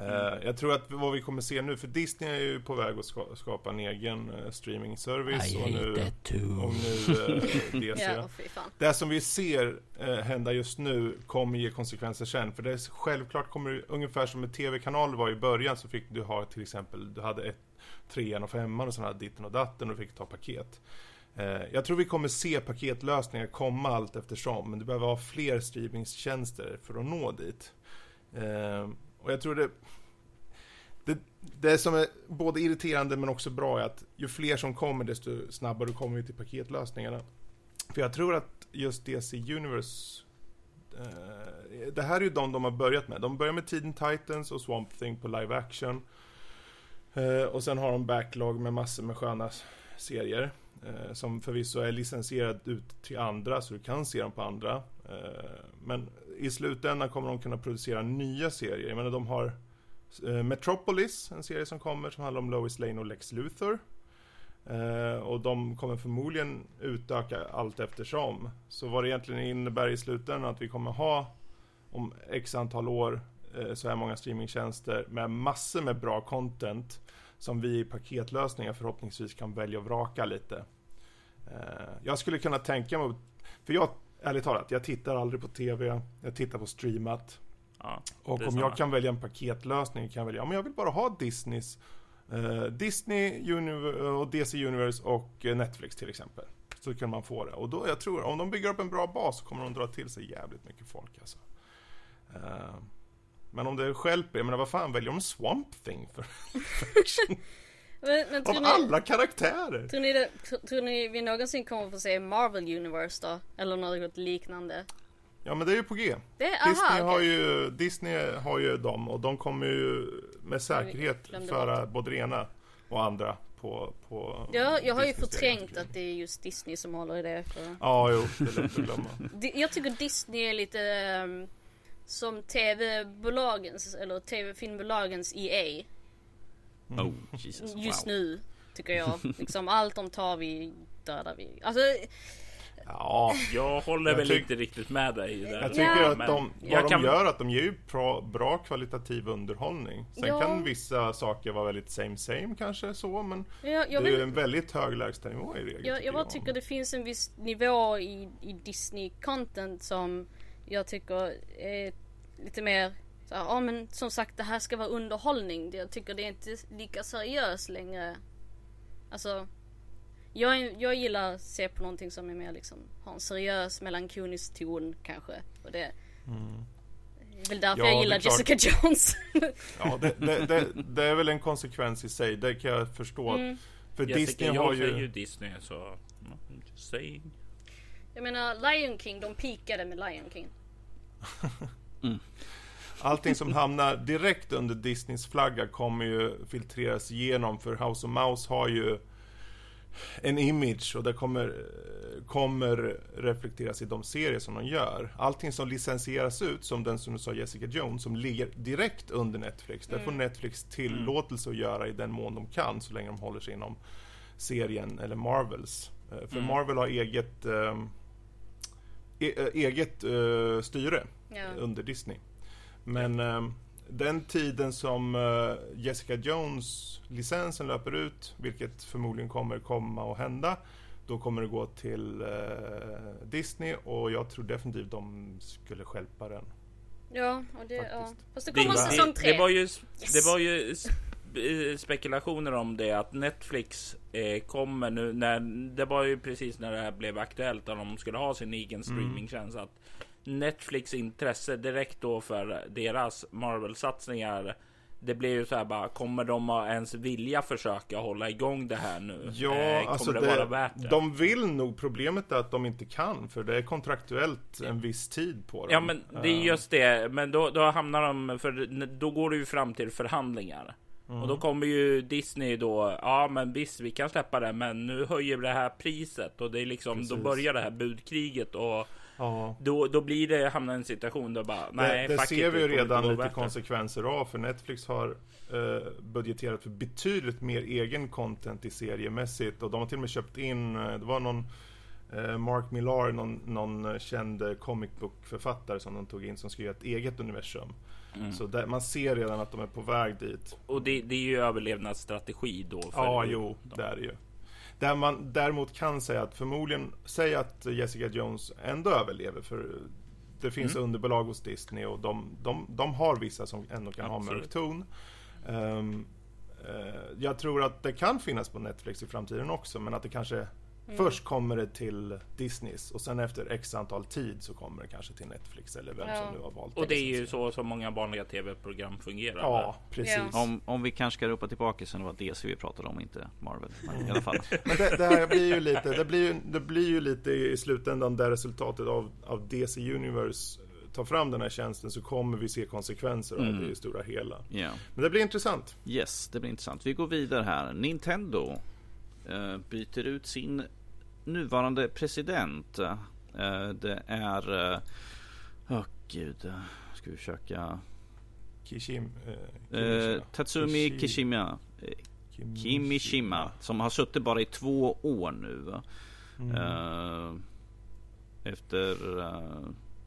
Mm. jag tror att vad vi kommer se nu, för Disney är ju på väg att skapa en egen uh, streaming service. och nu, och nu [laughs] uh, DC. ja, det som vi ser uh, hända just nu kommer ge konsekvenser sen. För det är självklart kommer ungefär som en tv-kanal var i början så fick du ha till exempel, du hade ett, trean och femman och sådana här ditten och datten och du fick ta paket. Jag tror vi kommer se paketlösningar komma allt eftersom, men du behöver ha fler streamingtjänster för att nå dit. Och jag tror det, det, det som är både irriterande men också bra är att ju fler som kommer desto snabbare kommer vi till paketlösningarna. För jag tror att just DC Universe eh, det här är ju de de har börjat med. De börjar med Teen Titans och Swamp Thing på live action. Eh, och sen har de backlog med massor med sköna serier. Eh, som förvisso är licensierad ut till andra, så du kan se dem på andra. Eh, men i slutändan kommer de kunna producera nya serier. Jag menar, de har eh, Metropolis, en serie som kommer som handlar om Lois Lane och Lex Luthor. Eh, och de kommer förmodligen utöka allt eftersom. Så vad det egentligen innebär i slutändan att vi kommer ha om x antal år så här många streamingtjänster med massor med bra content som vi i paketlösningar förhoppningsvis kan välja och vraka lite. Jag skulle kunna tänka mig, för jag ärligt talat, jag tittar aldrig på TV, jag tittar på streamat. Ja, och om jag kan välja en paketlösning kan jag välja, men jag vill bara ha Disneys eh, Disney och DC Universe och eh, Netflix till exempel. Så kan man få det. Och då, jag tror, om de bygger upp en bra bas så kommer de dra till sig jävligt mycket folk alltså. Uh, men om det skälper, jag menar vad fan väljer de Swamp Thing för? [laughs] Men, men Av ni, alla karaktärer! Tror ni, det, tror ni vi någonsin kommer få se Marvel Universe då? Eller något liknande? Ja men det är ju på G. Det, Disney, aha, har ju, Disney har ju dem och de kommer ju med säkerhet föra både det ena och andra på, på Ja, jag har ju förträngt att det är just Disney som håller i det. För... Ja, jo, det är lätt att glömma. [laughs] jag tycker Disney är lite um, som tv-bolagens, eller tv-filmbolagens EA. Mm. Oh, Jesus, Just wow. nu, tycker jag. [laughs] Liksom allt de tar vi, dödar vi. Alltså, Ja, jag håller jag väl inte riktigt med dig där. Jag tycker ja, att de, vad de kan... gör, att de ger bra, bra kvalitativ underhållning. Sen ja. kan vissa saker vara väldigt same same kanske så, men ja, det är vill... en väldigt hög lägstanivå i regel. Jag, jag bara tycker det finns en viss nivå i, i Disney content som jag tycker är lite mer så ja men som sagt det här ska vara underhållning. Jag tycker det är inte lika seriöst längre. Alltså jag, jag gillar att se på någonting som är mer liksom, har en seriös melankolisk ton kanske. Och det, mm. det är väl därför ja, jag gillar Jessica Jones. ja, det, det, det, det, är väl en konsekvens i sig, det kan jag förstå. Mm. För Jessica Disney Jones har ju... är ju Disney så, just saying. Jag menar Lion King, de pikade med Lion King. mm. Allting som hamnar direkt under Disneys flagga kommer ju filtreras igenom för House of Mouse har ju en image och det kommer, kommer reflekteras i de serier som de gör. Allting som licensieras ut, som den som du sa Jessica Jones, som ligger direkt under Netflix, mm. det får mm. Netflix tillåtelse att göra i den mån de kan, så länge de håller sig inom serien eller Marvels. Eh, för mm. Marvel har eget, äh, eget äh, styre ja. under Disney. Men äh, den tiden som uh, Jessica Jones licensen löper ut, vilket förmodligen kommer komma att hända, då kommer det gå till uh, Disney och jag tror definitivt de skulle skälpa den. Ja, och det, ja. Fast det kommer det, säsong tre. Det, var ju, yes. det var ju spekulationer om det att Netflix eh, kommer nu när det var ju precis när det här blev aktuellt att de skulle ha sin egen mm. streamingtjänst att Netflix intresse direkt då för deras Marvel satsningar. Det blir ju så här bara, kommer de att ens vilja försöka hålla igång det här nu? Ja, eh, alltså det, det vara värt det? De vill nog, problemet är att de inte kan, för det är kontraktuellt en viss tid på dem. Ja, men det är just det, men då, då hamnar de, för då går det ju fram till förhandlingar. Mm. Och då kommer ju Disney då, ja men visst vi kan släppa det men nu höjer vi det här priset och det är liksom, Precis. då börjar det här budkriget och Ja. Då, då blir det, hamnar en situation där bara, nej, Det, det ser vi ju redan lite konsekvenser av, för Netflix har eh, budgeterat för betydligt mer egen content i seriemässigt och de har till och med köpt in, eh, det var någon eh, Mark Millar, någon, någon känd comic book-författare som de tog in som skrev ett eget universum. Mm. Så där, man ser redan att de är på väg dit. Och det, det är ju överlevnadsstrategi då? För ja, jo, det är det ju. Där man däremot kan säga att förmodligen, säg att Jessica Jones ändå överlever för det finns mm. underbolag hos Disney och de, de, de har vissa som ändå kan Absolut. ha mörk ton. Um, uh, jag tror att det kan finnas på Netflix i framtiden också men att det kanske Mm. Först kommer det till Disneys och sen efter x antal tid så kommer det kanske till Netflix eller vem ja. som nu har valt Och det är ju så som många vanliga tv-program fungerar. Ja, precis. Ja. Om, om vi kanske ska ropa tillbaka sen det var DC vi pratade om, inte Marvel. Men i alla fall. [laughs] Men det, det, här blir ju lite, det blir, det blir ju lite i slutändan där resultatet av, av DC Universe tar fram den här tjänsten så kommer vi se konsekvenser av mm. det i stora hela. Yeah. Men det blir intressant. Yes, det blir intressant. Vi går vidare här. Nintendo uh, byter ut sin nuvarande president. Eh, det är... Åh eh, oh, gud. Ska vi försöka... Kishim, eh, Tatsumi Kishima. Kimishima. Som har suttit bara i två år nu. Mm. Efter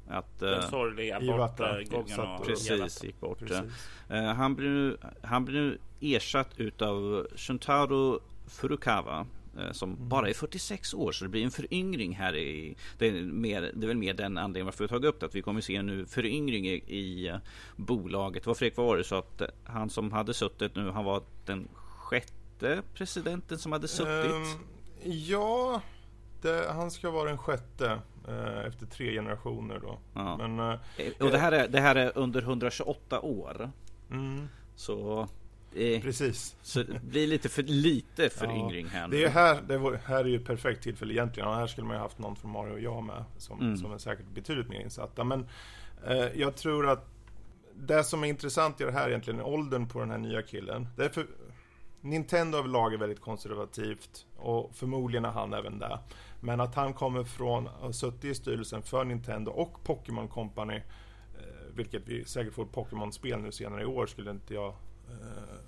att... Den sorgliga bortgången. Precis, gick bort. Precis. Han, blir nu, han blir nu ersatt utav Shuntaro Furukawa. Eh, som mm. bara är 46 år så det blir en föryngring här i det är, mer, det är väl mer den anledningen varför vi tagit upp det att vi kommer se nu föryngring i, i uh, bolaget. Vad Fredrik var det så att uh, han som hade suttit nu han var den sjätte presidenten som hade suttit? Um, ja, det, han ska vara den sjätte efter tre generationer då. Ja. Men, och det här, är, det här är under 128 år. Mm. Så Eh, Precis. Så det blir lite för lite föryngring [laughs] ja, här nu. Det är här, det var, här är ju ett perfekt tillfälle egentligen. Och här skulle man ju haft någon från Mario och jag med. Som, mm. som är säkert betydligt mer insatta. Men eh, jag tror att det som är intressant i det här egentligen är åldern på den här nya killen. Det är för, Nintendo överlag är väldigt konservativt och förmodligen är han även där. Men att han kommer från att ha suttit i styrelsen för Nintendo och Pokémon Company, eh, vilket vi säkert får Pokémon-spel nu senare i år, skulle inte jag eh,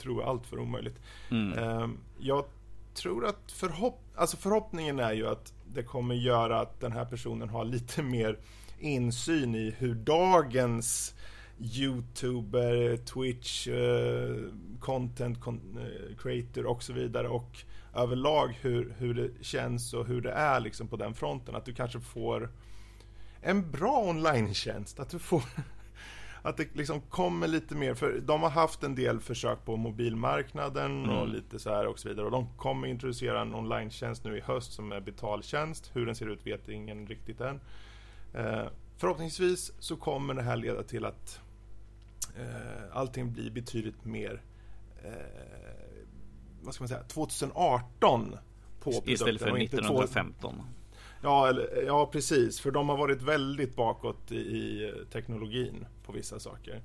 tror jag allt för omöjligt. Mm. Eh, jag tror att förhopp alltså förhoppningen är ju att det kommer göra att den här personen har lite [laughs] mer insyn i hur dagens Youtuber, Twitch, eh, content con eh, creator och så vidare och överlag hur, hur det känns och hur det är liksom på den fronten. Att du kanske får en bra online-tjänst. Att du får att det liksom kommer lite mer, för de har haft en del försök på mobilmarknaden mm. och lite så här och så vidare. Och de kommer introducera en online-tjänst nu i höst som är betaltjänst. Hur den ser ut vet ingen riktigt än. Eh, förhoppningsvis så kommer det här leda till att eh, allting blir betydligt mer eh, vad ska man säga, 2018 på. Istället för 1915. Ja, eller, ja, precis. För de har varit väldigt bakåt i, i teknologin på vissa saker.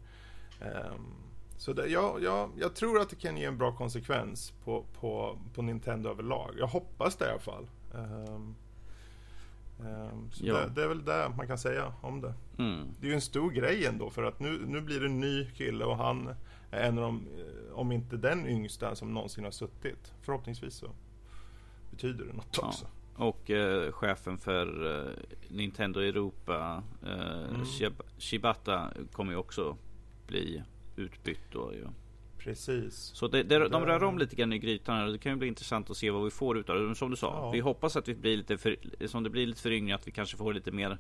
Um, så det, ja, ja, jag tror att det kan ge en bra konsekvens på, på, på Nintendo överlag. Jag hoppas det i alla fall. Um, um, så ja. det, det, är väl det man kan säga om det. Mm. Det är ju en stor grej ändå för att nu, nu blir det en ny kille och han är en av de, eh, om inte den yngsta som någonsin har suttit. Förhoppningsvis så betyder det något ja. Och eh, chefen för eh, Nintendo Europa, eh, mm. Shibata, kommer ju också bli utbytt då ju. Precis. Så det, det, de rör om lite grann i grytan. Det kan ju bli intressant att se vad vi får utav det. Som du sa, ja. vi hoppas att vi blir lite för, som det blir lite föryngring, att vi kanske får lite mer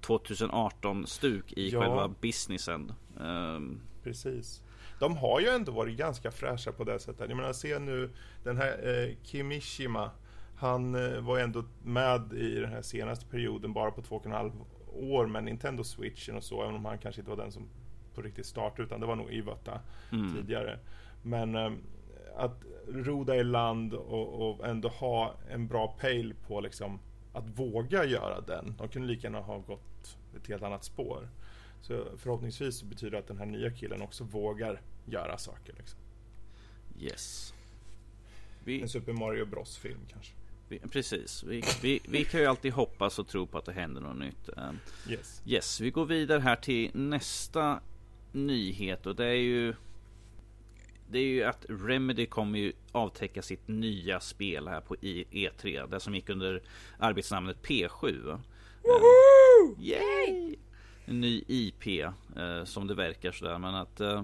2018 stuk i ja. själva businessen. Um, Precis. De har ju ändå varit ganska fräscha på det sättet. Jag menar, se nu den här eh, Kimishima han eh, var ändå med i den här senaste perioden bara på två och en halv år med Nintendo Switchen och så, även om han kanske inte var den som på riktigt startade, utan det var nog Iwata mm. tidigare. Men eh, att roda i land och, och, ändå ha en bra pejl på liksom att våga göra den. De kunde lika gärna ha gått ett helt annat spår. Så förhoppningsvis betyder det att den här nya killen också vågar göra saker. Liksom. Yes. Vi... En Super Mario Bros-film kanske. Vi, precis. Vi, vi, vi, kan ju alltid hoppas och tro på att det händer något nytt. Ehm, yes. yes. Vi går vidare här till nästa nyhet och det är ju det är ju att Remedy kommer ju avtäcka sitt nya spel här på E3. Det som gick under arbetsnamnet P7. Woho! Yay! En ny IP eh, som det verkar sådär. Men att eh,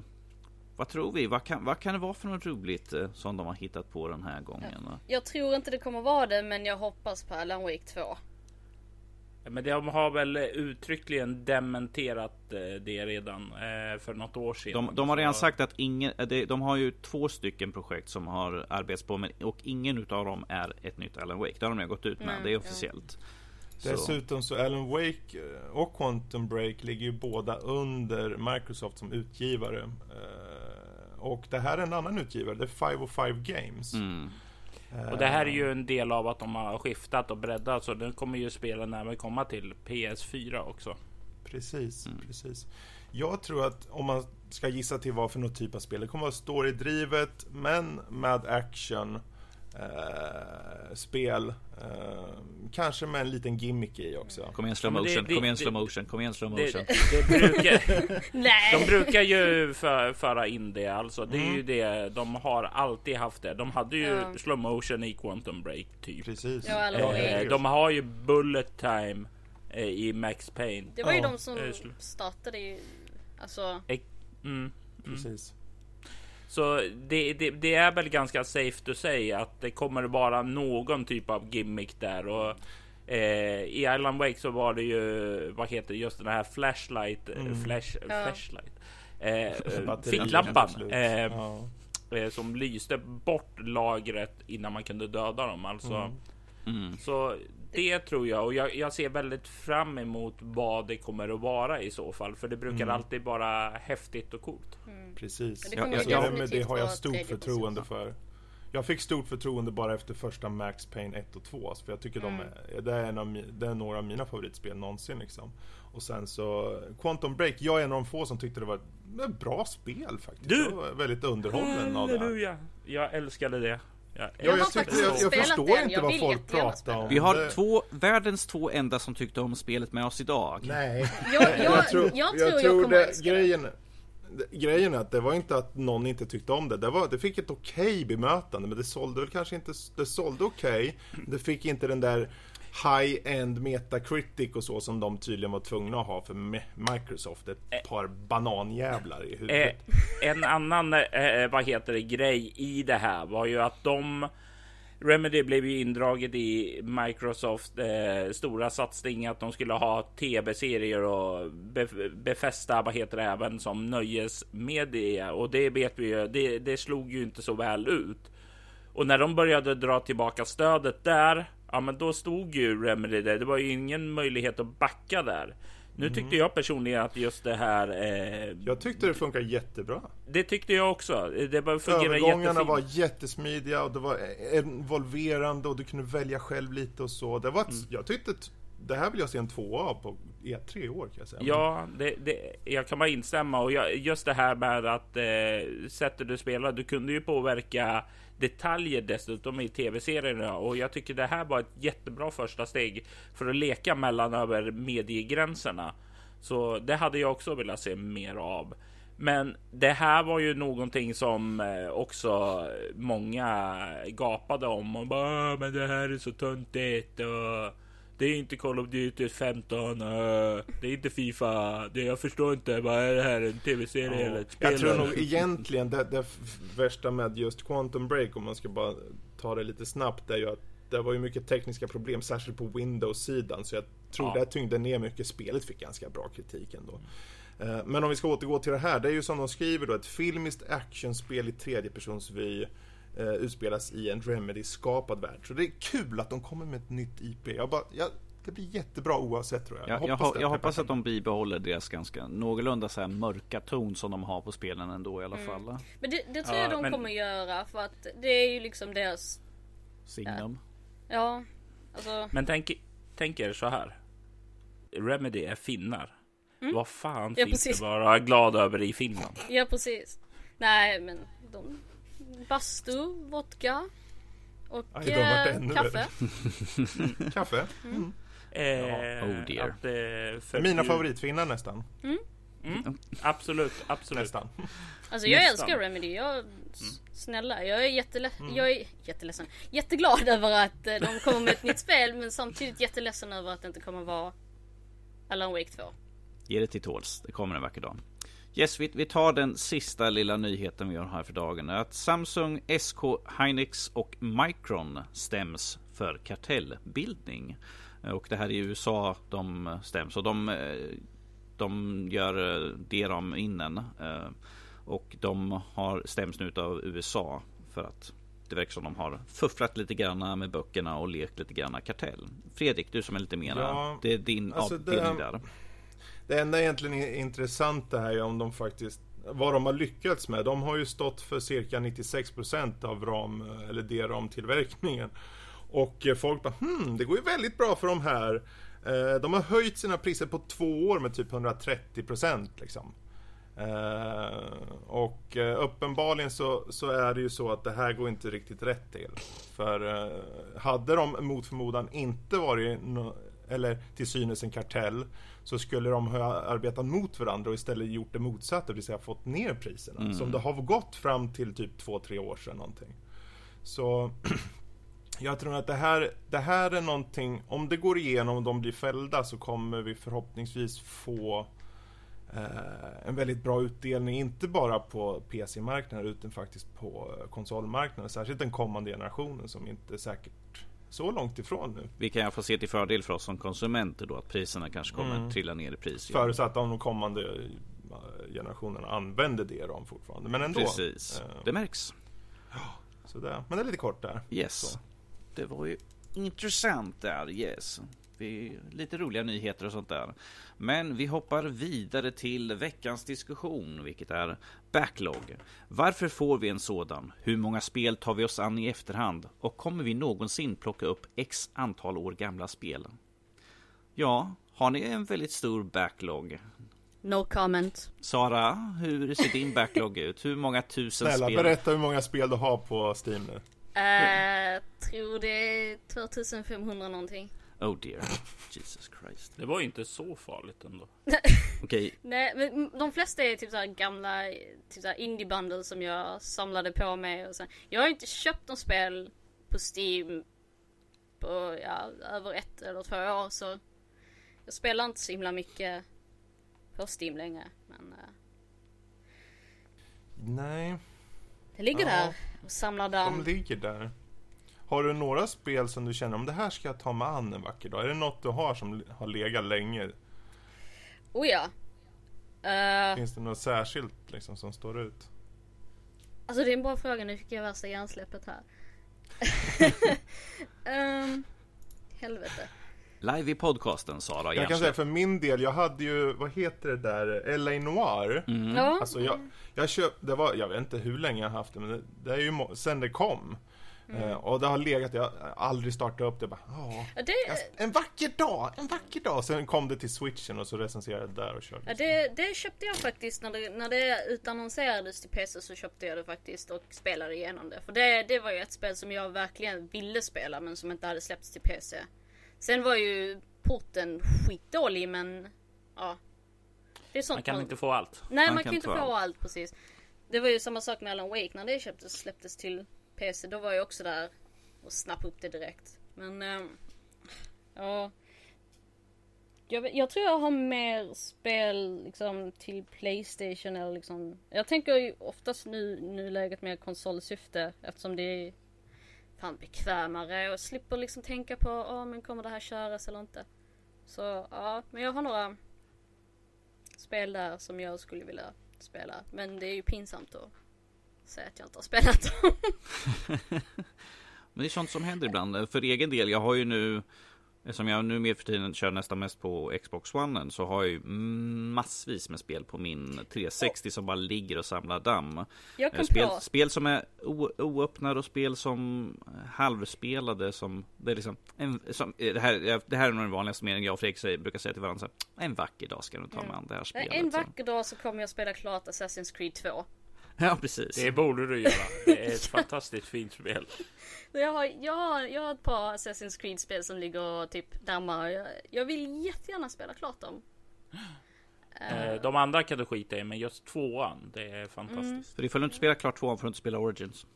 vad tror vi? Vad kan, vad kan det vara för något roligt eh, som de har hittat på den här gången? Ja. Jag tror inte det kommer vara det, men jag hoppas på Alan Wake 2. Men de har väl uttryckligen dementerat eh, det redan eh, för något år sedan. De, de har redan sagt att ingen, de har ju två stycken projekt som har arbetats på men, och ingen utav dem är ett nytt Alan Wake. Det har de ju gått ut med, mm, det är officiellt. Ja. Dessutom så Alan Wake och Quantum Break ligger ju båda under Microsoft som utgivare. Och det här är en annan utgivare, det är 505 Games. Mm. Och det här är ju en del av att de har skiftat och breddat så den kommer ju spela när vi kommer till PS4 också. Precis, mm. precis. Jag tror att om man ska gissa till vad för någon typ av spel, det kommer vara storydrivet men med action eh, spel. Eh, kanske med en liten gimmick i också. Kom igen slow motion, kom igen slow motion, kom igen slow motion. Det, det brukar, [laughs] de brukar ju för, föra in det alltså. Det är mm. ju det. De har alltid haft det. De hade ju ja. slow motion i Quantum Break typ. Precis. Ja, eh, de har ju bullet time eh, i Max Payne. Det var ju de som startade ju. Alltså. Mm, mm. Precis. Så det, det, det, är väl ganska safe to say att det kommer vara någon typ av gimmick där. Och, eh, I Island Wake så var det ju, vad heter just den här flashlight, eh, mm. flash, ja. flashlight. Eh, ficklampan. Eh, ja. eh, som lyste bort lagret innan man kunde döda dem. Alltså. Mm. Mm. Så det tror jag och jag, jag, ser väldigt fram emot vad det kommer att vara i så fall. För det brukar mm. alltid vara häftigt och coolt. Mm. Precis. Det, ja, ja, men det har jag stort förtroende för. Jag fick stort förtroende bara efter första Max Payne 1 och 2. För jag tycker mm. de är, det, är en av, det är några av mina favoritspel någonsin. Liksom. Och sen så Quantum Break. Jag är en av de få som tyckte det var ett bra spel faktiskt. Du! Jag var väldigt underhållen av det. Här. Jag älskade det. Ja, jag, jag, tyckte, jag, jag förstår inte vad folk pratar om. Vi har två, världens två enda som tyckte om spelet med oss idag. Nej, jag, jag, jag tror jag, tror jag det, grejen, grejen är att det var inte att någon inte tyckte om det. Det, var, det fick ett okej okay bemötande, men det sålde väl kanske inte... Det sålde okej. Okay. Det fick inte den där high-end metacritic och så som de tydligen var tvungna att ha för Microsoft. Ett eh. par bananjävlar i huvudet. Eh, en annan, eh, vad heter det, grej i det här var ju att de Remedy blev ju indraget i Microsoft eh, stora satsning att de skulle ha tv-serier och be befästa vad heter det även som nöjesmedia och det vet vi ju. Det, det slog ju inte så väl ut. Och när de började dra tillbaka stödet där, ja, men då stod ju Remedy där. Det var ju ingen möjlighet att backa där. Nu tyckte mm. jag personligen att just det här. Eh, jag tyckte det funkar jättebra. Det tyckte jag också. Det bara fungerade Övergångarna var jättesmidiga och det var involverande och du kunde välja själv lite och så. Det var ett, mm. Jag tyckte det här vill jag se en tvåa av på E3 i år kan jag säga. Ja, det, det, jag kan bara instämma och jag, just det här med att eh, sättet du spelar, du kunde ju påverka detaljer dessutom i tv-serierna och jag tycker det här var ett jättebra första steg för att leka mellan över mediegränserna. Så det hade jag också velat se mer av. Men det här var ju någonting som eh, också många gapade om och bara ah, men det här är så töntigt och det är inte Call of Duty 15. Uh, det är inte Fifa. Det, jag förstår inte. Vad är det här? En tv-serie ja. eller ett spel? Jag tror nog egentligen det, det värsta med just Quantum Break, om man ska bara ta det lite snabbt, är ju att det var ju mycket tekniska problem, särskilt på Windows-sidan. Så jag tror ja. det tyngde ner mycket. Spelet fick ganska bra kritik ändå. Mm. Men om vi ska återgå till det här, det är ju som de skriver då, ett filmiskt actionspel i tredjepersonsvy eh, utspelas i en Remedy-skapad värld. Så det är kul att de kommer med ett nytt IP. Jag bara, jag, det blir jättebra oavsett tror jag. Jag, jag hoppas, jag, jag hoppas att de bibehåller deras ganska någorlunda så här mörka ton som de har på spelen ändå i alla mm. fall. Men det, det tror jag de men... kommer göra för att det är ju liksom deras Signum. Ja. ja alltså... Men tänk, tänk er så här. Remedy är finnar. Mm. Vad fan ja, finns precis. det vara glad över i Finland? Ja precis. Nej men de bastu, vodka och Aj, eh, kaffe. [laughs] kaffe. Mm. Eh, oh dear. Att, eh, för Mina favoritfinnar nästan. Mm. Mm. Absolut, absolut. Nästan. Alltså jag nästan. älskar Remedy. Jag, mm. snälla, jag är, jättele mm. jag är jätteledsen. Jätteglad över att eh, de kommer med ett nytt spel men samtidigt jätteledsen över att det inte kommer vara Alan Wake 2. Ge det till tåls. Det kommer en vacker dag. Yes, vi, vi, tar den sista lilla nyheten vi har här för dagen. Att Samsung, SK, Hynix och Micron stäms för kartellbildning. Och det här är i USA de stäms. Och de, de gör DRAM innen. Och de har stäms nu av USA för att det verkar som de har fufflat lite grann med böckerna och lekt lite grann kartell. Fredrik, du som är lite mer, ja, det är din alltså avdelning det, där. Det enda egentligen intressanta här är om de faktiskt vad de har lyckats med. De har ju stått för cirka 96% av ram eller DRAM tillverkningen. Och folk bara hmm, det går ju väldigt bra för de här. Eh, de har höjt sina priser på två år med typ 130% liksom. Eh, och eh, uppenbarligen så, så, är det ju så att det här går inte riktigt rätt till. För hade de mot förmodan inte varit, eller till synes en kartell, så skulle de ha arbetat mot varandra och istället gjort det motsatta, det vill säga fått ner priserna. Mm. Som det har gått fram till typ två, tre år sedan någonting. Så [clears throat] jag tror att det här, det här är någonting, om det går igenom och de blir fällda så kommer vi förhoppningsvis få eh, en väldigt bra utdelning, inte bara på PC-marknaden utan faktiskt på konsolmarknaden. Särskilt den kommande generationen som inte säkert så långt ifrån nu. Vi kan få se till fördel för oss som konsumenter då att priserna kanske kommer mm. trilla ner i pris. Förutsatt att de kommande eh, generationerna använder det de fortfarande. Men ändå. Precis, eh, det märks. Så det, men det är lite kort där. Yes. Så. Det var ju intressant där, yes. Vi, lite roliga nyheter och sånt där. Men vi hoppar vidare till veckans diskussion, vilket är backlog. Varför får vi en sådan? Hur många spel tar vi oss an i efterhand? Och kommer vi någonsin plocka upp x antal år gamla spel? Ja, har ni en väldigt stor backlog? No comment. Sara, hur ser din backlog ut? Hur många tusen Snälla, spel? berätta hur många spel du har på Steam nu. Uh, tror det är 2500 någonting. Oh dear. Jesus Christ. Det var ju inte så farligt ändå. [laughs] Okej. Nej, men de flesta är typ såhär gamla typ såhär indie bundles som jag samlade på mig och sen. Jag har inte köpt något spel på Steam på ja, över ett eller två år så jag spelar inte så himla mycket på Steam längre. Men uh, Nej, det ligger Ja. där och samlar de damm. ligger där. Har du några spel som du känner om det här ska jag ta mig an en vacker dag? Är det något du har som har legat länge? Oh ja. Eh, Finns det något särskilt liksom som står ut? Alltså det är en bra fråga, nu fick jag värsta hjärnsläppet här. um, [laughs] helvete. Live i podcasten Sara Jag kan säga för min del, jag hade ju, vad heter det där, LA Noir. Mm. Ja, Alltså jag, jag köpte, det var, jag vet inte hur länge jag haft det, men det, det är ju sen det kom. Eh, och det har legat, jag har aldrig startat upp det, bara, ja. det, En vacker dag, en vacker dag! Sen kom det till switchen och så recenserade jag där och körde. ja, det, det köpte jag faktiskt när det, när det utannonserades till PC så köpte jag det faktiskt och spelade igenom det. För det, det var ju ett spel som jag verkligen ville spela men som inte hade släppts till PC. Sen var ju porten skitdålig men ja. Det är sånt Man kan inte få allt. Nej Man man, kan inte få få allt. precis. Det var ju samma sak med Alan Wake när det köptes släpptes till PC. Då var jag också där och snappade upp det direkt. Men ehm, ja. Jag, jag tror jag har mer spel liksom till Playstation eller liksom. Jag tänker ju oftast nu nuläget mer konsolsyfte eftersom det är fan bekvämare och slipper liksom tänka på ja men kommer det här köras eller inte. Så ja, men jag har några spel där som jag skulle vilja spela. Men det är ju pinsamt att säga att jag inte har spelat dem. [laughs] Men det är sånt som händer ibland. För egen del, jag har ju nu Eftersom jag nu mer för tiden kör nästan mest på Xbox One så har jag ju massvis med spel på min 360 som bara ligger och samlar damm. Eh, Spel, spel som är oöppnade och spel som eh, halvspelade som det är liksom en, som, eh, det, här, det här är nog den vanligaste meningen jag och Fredrik säger, brukar säga till varandra. Så, här, en vacker dag ska du ta mig an det här spelet. en vacker dag så kommer jag spela klart Assassin's Creed 2. [laughs] Ja, precis. Det borde du göra. Det är ett [laughs] fantastiskt fint spel. Jag har, jag, har, jag har ett par Assassin's Creed-spel som ligger och typ dammar. Jag, jag vill jättegärna spela klart dem. Eh, De andra kan du skita i, men just tvåan, det är fantastiskt. För ifall du inte spelar klart tvåan får du inte spela Origins.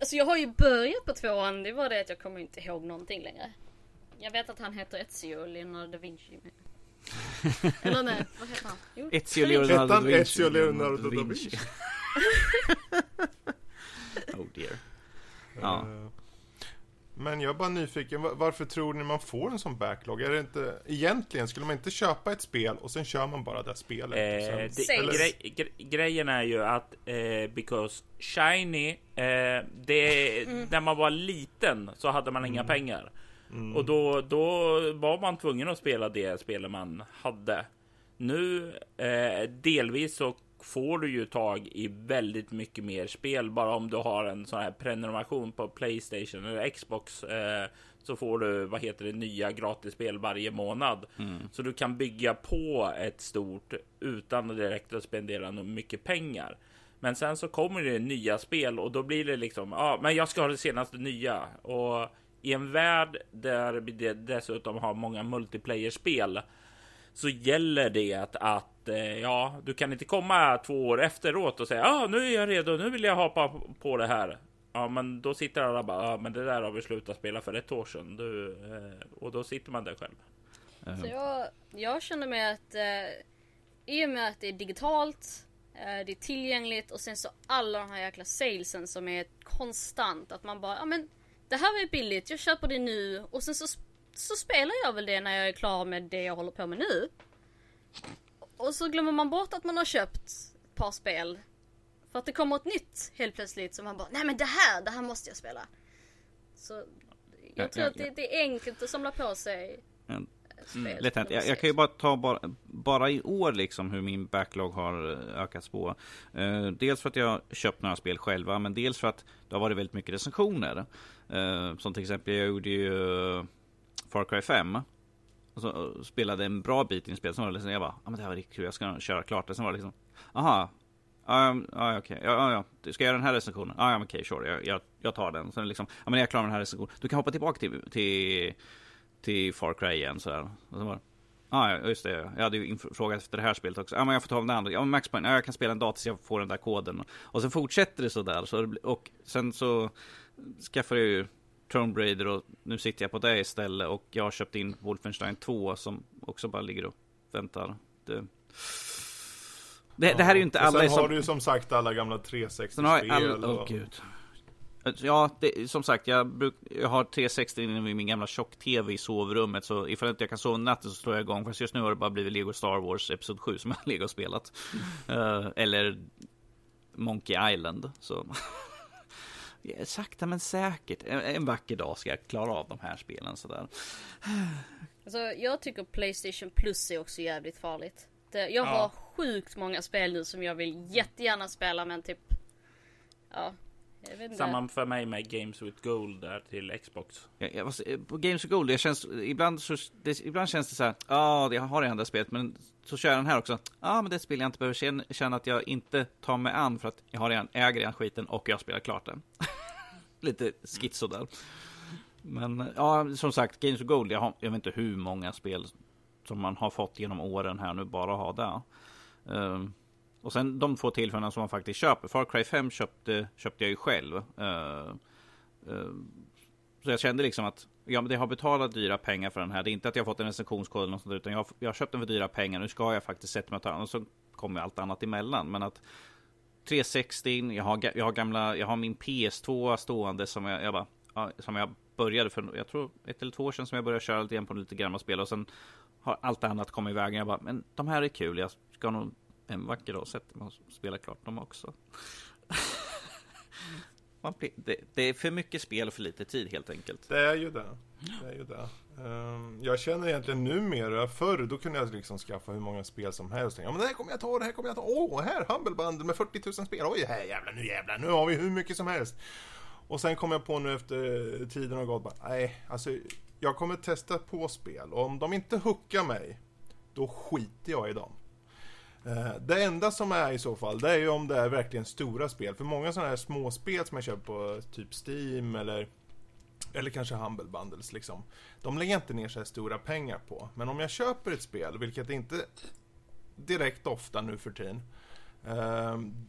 Alltså jag har ju börjat på tvåan, det var det att jag kommer inte ihåg någonting längre. Jag vet att han heter Ezio Leonardo da Vinci. Eller nej, vad heter han? Jo, Ezio. Leonardo da Vinci. Ezio Leonardo da Vinci. [laughs] oh dear. Ja. Eh, Men jag är bara nyfiken, va- varför tror ni man får en sån backlog? Är det inte, egentligen, skulle man inte köpa ett spel och sen kör man bara det spelet? Eh, Sen- det, Sägs. grej, gre, grejen är ju att eh, because shiny, eh, det, Mm. när man var liten så hade man inga pengar. Mm. Och då, då var man tvungen att spela det spelet man hade. Nu eh, delvis så får du ju tag i väldigt mycket mer spel bara om du har en sån här prenumeration på Playstation eller Xbox. Eh, så får du, vad heter det, nya gratisspel varje månad. Så du kan bygga på ett stort utan att direkt att spendera mycket pengar. Men sen så kommer det nya spel och då blir det liksom, ja, men jag ska ha det senaste nya. Och i en värld där vi dessutom har många multiplayer-spel så gäller det att, att eh, ja, du kan inte komma två år efteråt och säga ja, ah, nu är jag redo, nu vill jag hoppa på det här. Ja, men då sitter alla bara, ja, men det där har vi slutat spela för ett år sedan. Du, eh, och då sitter man där själv. Så jag, jag känner mig att eh, i och med att det är digitalt, eh, det är tillgängligt och sen så alla de här jäkla salesen som är konstant. Att man bara, ja men det här är billigt, jag köper det nu och sen så, så spelar jag väl det när jag är klar med det jag håller på med nu. Och så glömmer man bort att man har köpt ett par spel. För att det kommer ett nytt helt plötsligt som man bara, nej men det här, det här måste jag spela. Så jag Ja, tror ja, att det, ja. det är enkelt att samla på sig Mm. spel. Lätt hänt. Jag, jag kan ju bara ta bara, bara i år liksom hur min backlog har eh, ökats på. Eh, dels för att jag köpt några spel själva, men dels för att det har varit väldigt mycket recensioner. Eh, som till exempel, jag gjorde ju eh, Far Cry 5. Och så eh, spelade en bra bit i spelet. spel, sen var det liksom, jag bara, ah, men det här var riktigt kul, jag ska nog köra klart det. Sen var det liksom, aha, Ja, um, ja okej. Okay. Ja, ja, Ska ska göra den här recensionen? Ja, ja okej, okay, sure. Jag, jag, jag, tar den. Sen liksom, ja men jag klarar den här recensionen. Du kan hoppa tillbaka till, till, till Far Cry igen sådär. Och var det, ah, Ja, just det. Jag hade ju frågat efter det här spelet också. Ja, men jag får ta den andra. Ja, men Max Payne. Ja, jag kan spela en dag tills jag får den där koden. Och sen fortsätter det sådär. Så, och sen så skaffade jag ju Tomb Raider och nu sitter jag på det istället. Och jag har köpt in Wolfenstein 2 som också bara ligger och väntar. Det, det, det här är ju inte alla sen som... har du ju som sagt alla gamla 360-spel. All... Oh, gud. Ja, det, som sagt, jag, bruk, jag har 360 i min gamla tjock-tv i sovrummet. Så ifall inte jag kan sova natten så slår jag igång. Fast just nu har det bara blivit Lego Star Wars Episod 7 som jag har legat och spelat. uh, eller Monkey Island. Så. Sakta men säkert. En, en, vacker dag ska jag klara av de här spelen sådär. Alltså, jag tycker Playstation Plus är också jävligt farligt. Det, jag har sjukt många spel nu som jag vill jättegärna spela men typ Ja, samma för mig med Games with Gold där till Xbox. Ja, jag, på Games with Gold, det känns, ibland, så, det, ibland känns det så här, ja, jag har det andra spelet, men så kör jag den här också. Ja, men det är ett spel jag inte behöver känna, känna att jag inte tar mig an för att jag har redan, äger redan skiten och jag spelar klart den. [laughs] Lite schizo där. Men ja, som sagt, Games of Gold, jag, har, jag vet inte hur många spel som man har fått genom åren här nu bara ha det. Um, och sen de två tillfällena som man faktiskt köper. Far Cry 5 köpte, köpte jag ju själv. Uh, uh, så jag kände liksom att ja, men det har betalat dyra pengar för den här. Det är inte att jag har fått en recensionskod eller något sånt utan jag har, jag har köpt den för dyra pengar. Nu ska jag faktiskt sätta mig och ta den. Och så kommer allt annat emellan. Men att 360, jag har, jag har gamla, jag har min PS2 stående som jag, jag bara, som jag började för, jag tror ett eller två år sedan som jag började köra lite grann på lite gamla spel och sen har allt annat kommit i vägen. Jag bara, men de här är kul, jag ska nog en vacker dag sätta mig och spela klart dem också det, det, är för mycket spel och för lite tid helt enkelt. Det är ju det. det, är ju det. Um, jag känner egentligen numera, förr då kunde jag liksom skaffa hur många spel som helst. Ja men det här kommer jag ta, det här kommer jag ta. Åh, oh, här Humble med 40 000 spel. Oj, här jävlar, nu jävlar, nu har vi hur mycket som helst. Och sen kom jag på nu efter tiden har gått bara, nej, alltså jag kommer testa på spel och om de inte hookar mig, då skiter jag i dem. Eh, det enda som är i så fall, det är ju om det är verkligen stora spel. För många sådana här småspel som jag köper på typ Steam eller eller kanske Humble Bundles liksom. De lägger inte ner så här stora pengar på. Men om jag köper ett spel, vilket inte direkt ofta nu för tiden. Ehm,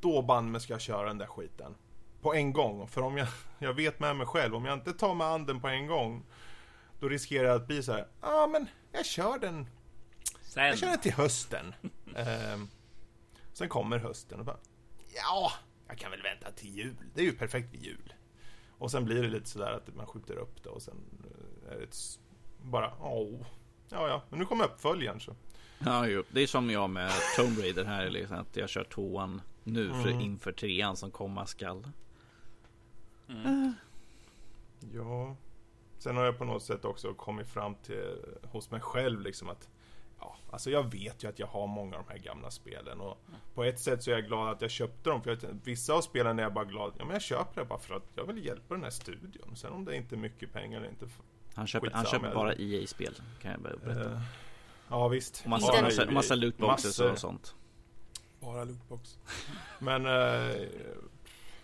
då banne ska jag köra den där skiten. På en gång. För om jag, [laughs] jag vet med mig själv, om jag inte tar med anden på en gång. Då riskerar jag att bli så här, ja ah, men jag kör den Sen. Jag känner till hösten. um, sen kommer hösten och bara, ja, jag kan väl vänta till jul. Det är ju perfekt vid jul. Och sen blir det lite sådär att man skjuter upp det och sen eh, är det bara, åh, ja, ja, men nu kommer uppföljaren så. Ja, jo. det är som jag med Tomb Raider här, liksom, att jag kör tvåan nu för mm. inför trean som komma skall. Mm. Uh. Ja, sen har jag på något sätt också kommit fram till hos mig själv liksom att alltså jag vet ju att jag har många av de här gamla spelen och mm. på ett sätt så är jag glad att jag köpte dem för jag, vissa av spelen är jag bara glad, ja men jag köper det bara för att jag vill hjälpa den här studion. Sen om det inte är mycket pengar eller inte Han köper, han köper bara EA-spel kan jag berätta. Uh, ja visst. Och massa, massa, massa lootboxes och sånt. Bara lootbox. [laughs] men uh,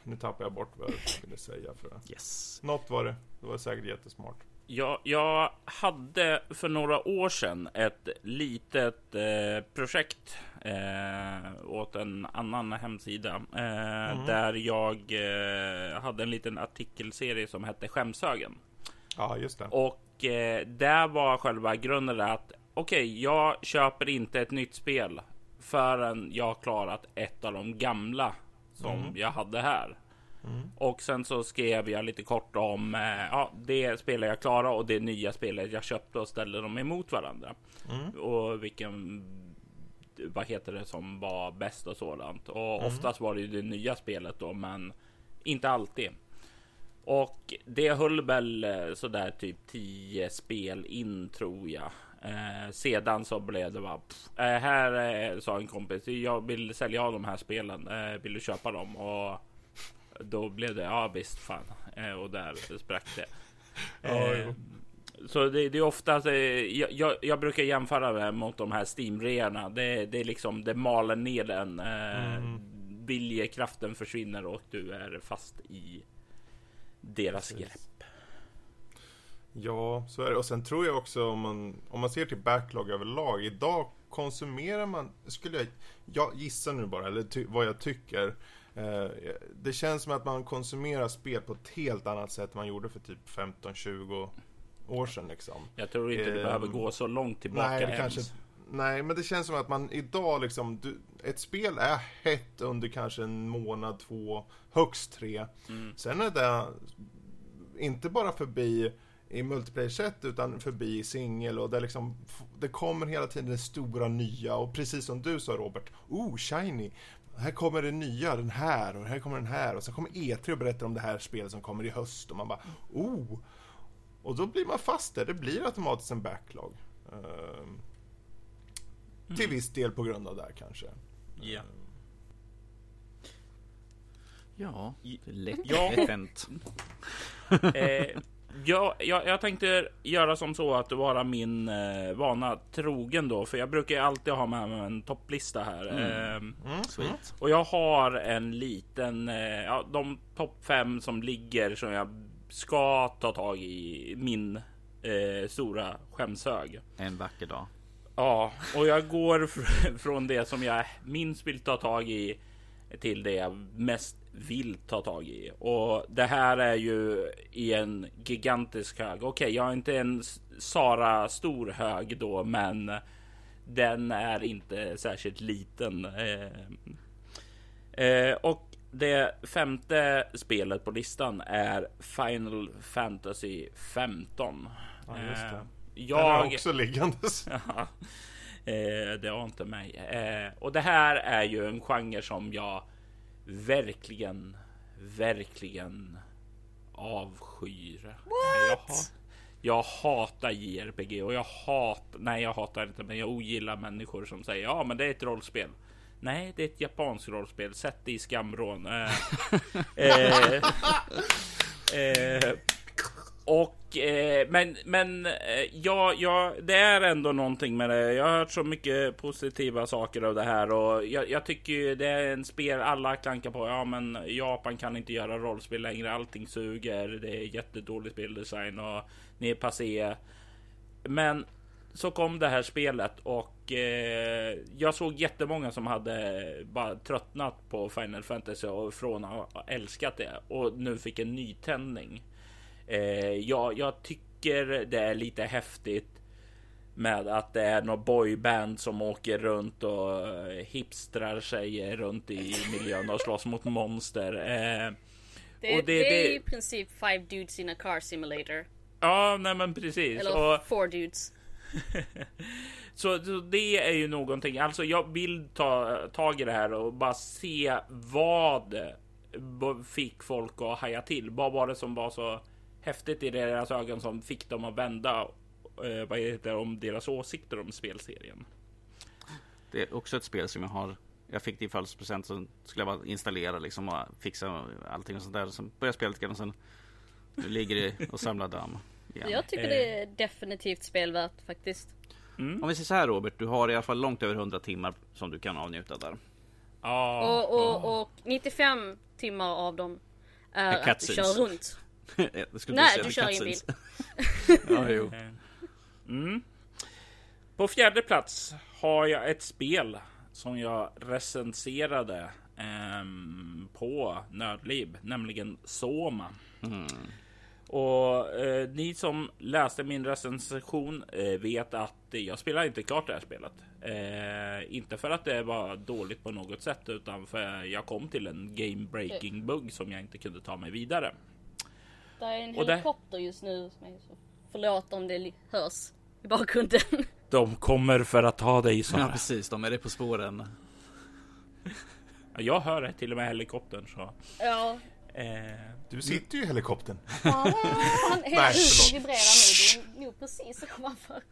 nu tappar jag bort vad jag ville säga för det. Yes. Något var det. Det var säkert jättesmart. Jag, jag hade för några år sedan ett litet eh, projekt eh, åt en annan hemsida eh, mm. där jag eh, hade en liten artikelserie som hette Skämshögen. Ja, just det. Och eh, där var själva grunden att okej, okay, jag köper inte ett nytt spel förrän jag har klarat ett av de gamla som mm. jag hade här. Mm. Och sen så skrev jag lite kort om eh, ja, det spelet jag klarade och det nya spelet jag köpte och ställde dem emot varandra. Mm. Och vilken vad heter det som var bäst och sådant. Och mm. oftast var det ju det nya spelet då, men inte alltid. Och det höll väl eh, sådär typ 10 spel in tror jag. Eh, sedan så blev det bara pff, eh, här eh, sa en kompis. Jag vill sälja av de här spelen. Eh, vill du köpa dem? Och då blev det, ja visst fan. Eh, och där sprack det. [laughs] Ja, eh, Så det, det är ofta att jag, jag, jag, brukar jämföra det mot de här Steam-reorna. Det, det är liksom det maler ner den. Eh, mm. Viljekraften försvinner och du är fast i deras Precis. grepp. Ja, så är det. Och sen tror jag också om man, om man ser till backlog överlag. Idag konsumerar man, skulle jag, jag gissar nu bara, eller ty, vad jag tycker. Eh, det känns som att man konsumerar spel på ett helt annat sätt än man gjorde för typ 15-20 år sedan liksom. Jag tror inte det behöver gå så långt tillbaka nej, det kanske, nej, men det känns som att man idag liksom, du, ett spel är hett under kanske en månad, två, högst tre. Mm. Sen är det inte bara förbi i multiplayer-sätt utan förbi singel och det liksom Det kommer hela tiden det stora nya och precis som du sa Robert Oh, shiny! Här kommer det nya, den här och här kommer den här och så kommer E3 och berättar om det här spelet som kommer i höst och man bara Oh! Och då blir man fast där, det blir automatiskt en backlog. Uh, mm. Till viss del på grund av det här kanske. Ja. Uh. Ja, lätt ja. hänt. [laughs] eh, Ja, jag, jag, tänkte göra som så att vara min eh, vana trogen då, för jag brukar alltid ha med mig en topplista här. Mm. Eh, mm. Och jag har en liten, eh, ja, de topp fem som ligger som jag ska ta tag i min eh, stora skämshög. En vacker dag. Ja, och jag går [laughs] från det som jag minst vill ta tag i till det jag mest vill ta tag i. Och det här är ju i en gigantisk hög. Okej, okay, jag har inte en Sara stor hög då, men den är inte särskilt liten. Eh, eh, och det femte spelet på listan är Final Fantasy 15. Ja, just det. Eh, jag... Den är också liggandes. [laughs] eh, det har inte mig. Eh, och det här är ju en genre som jag verkligen, verkligen avskyr. What? Jag, hatar JRPG och jag hatar, nej jag hatar inte men jag ogillar människor som säger ja men det är ett rollspel. Nej, det är ett japanskt rollspel. Sätt det i skamrån. eh, [laughs] eh, eh, och eh, men, men eh, ja, ja, det är ändå någonting med det. Jag har hört så mycket positiva saker av det här och jag, jag tycker det är en spel alla klankar på. Ja, men Japan kan inte göra rollspel längre. Allting suger. Det är jättedålig speldesign och ni är passé. Men så kom det här spelet och eh, jag såg jättemånga som hade bara tröttnat på Final Fantasy och från att ha älskat det och nu fick en nytändning. Eh, ja, jag tycker det är lite häftigt med att det är något boyband som åker runt och eh, hipstrar sig runt i [laughs] miljön och slåss mot monster. Eh, det, det, det, är i princip five dudes in a car simulator. Ja, nej men precis. Eller och, four dudes. [laughs] så, så, det är ju någonting. Alltså, jag vill ta tag i det här och bara se vad fick folk att haja till. Vad var det som var så häftigt i deras ögon som fick dem att vända eh, vad heter det, om deras åsikter om spelserien. Det är också ett spel som jag har. Jag fick det i födelsedagspresent så skulle jag bara installera liksom och fixa allting och sånt där. Sen började jag spela lite grann och sen nu ligger det och samlar damm. Igen. Jag tycker det är definitivt spelvärt faktiskt. Mm. Om vi säger så här Robert, du har i alla fall långt över 100 timmar som du kan avnjuta där. Ah, och, och, ah. och 95 timmar av dem är att du kör runt. [laughs] Nej, du kör in bil. [laughs] ja, jo. Mm. På fjärde plats har jag ett spel som jag recenserade eh, på Nördliv, nämligen Soma. Mm. Och eh, ni som läste min recension eh, vet att jag spelar inte klart det här spelet. Eh, inte för att det var dåligt på något sätt, utan för jag kom till en game breaking bugg som jag inte kunde ta mig vidare. Det är en helikopter just nu. Förlåt om det hörs i bakgrunden. [laughs] De kommer för att ta dig så. Ja precis, de är det på spåren. Ja, jag hör det till och med helikoptern så. Ja. Eh, du sitter ju i helikoptern. Ja, han, [laughs] hela huset vibrerar nu. Det är nog precis så kommer för.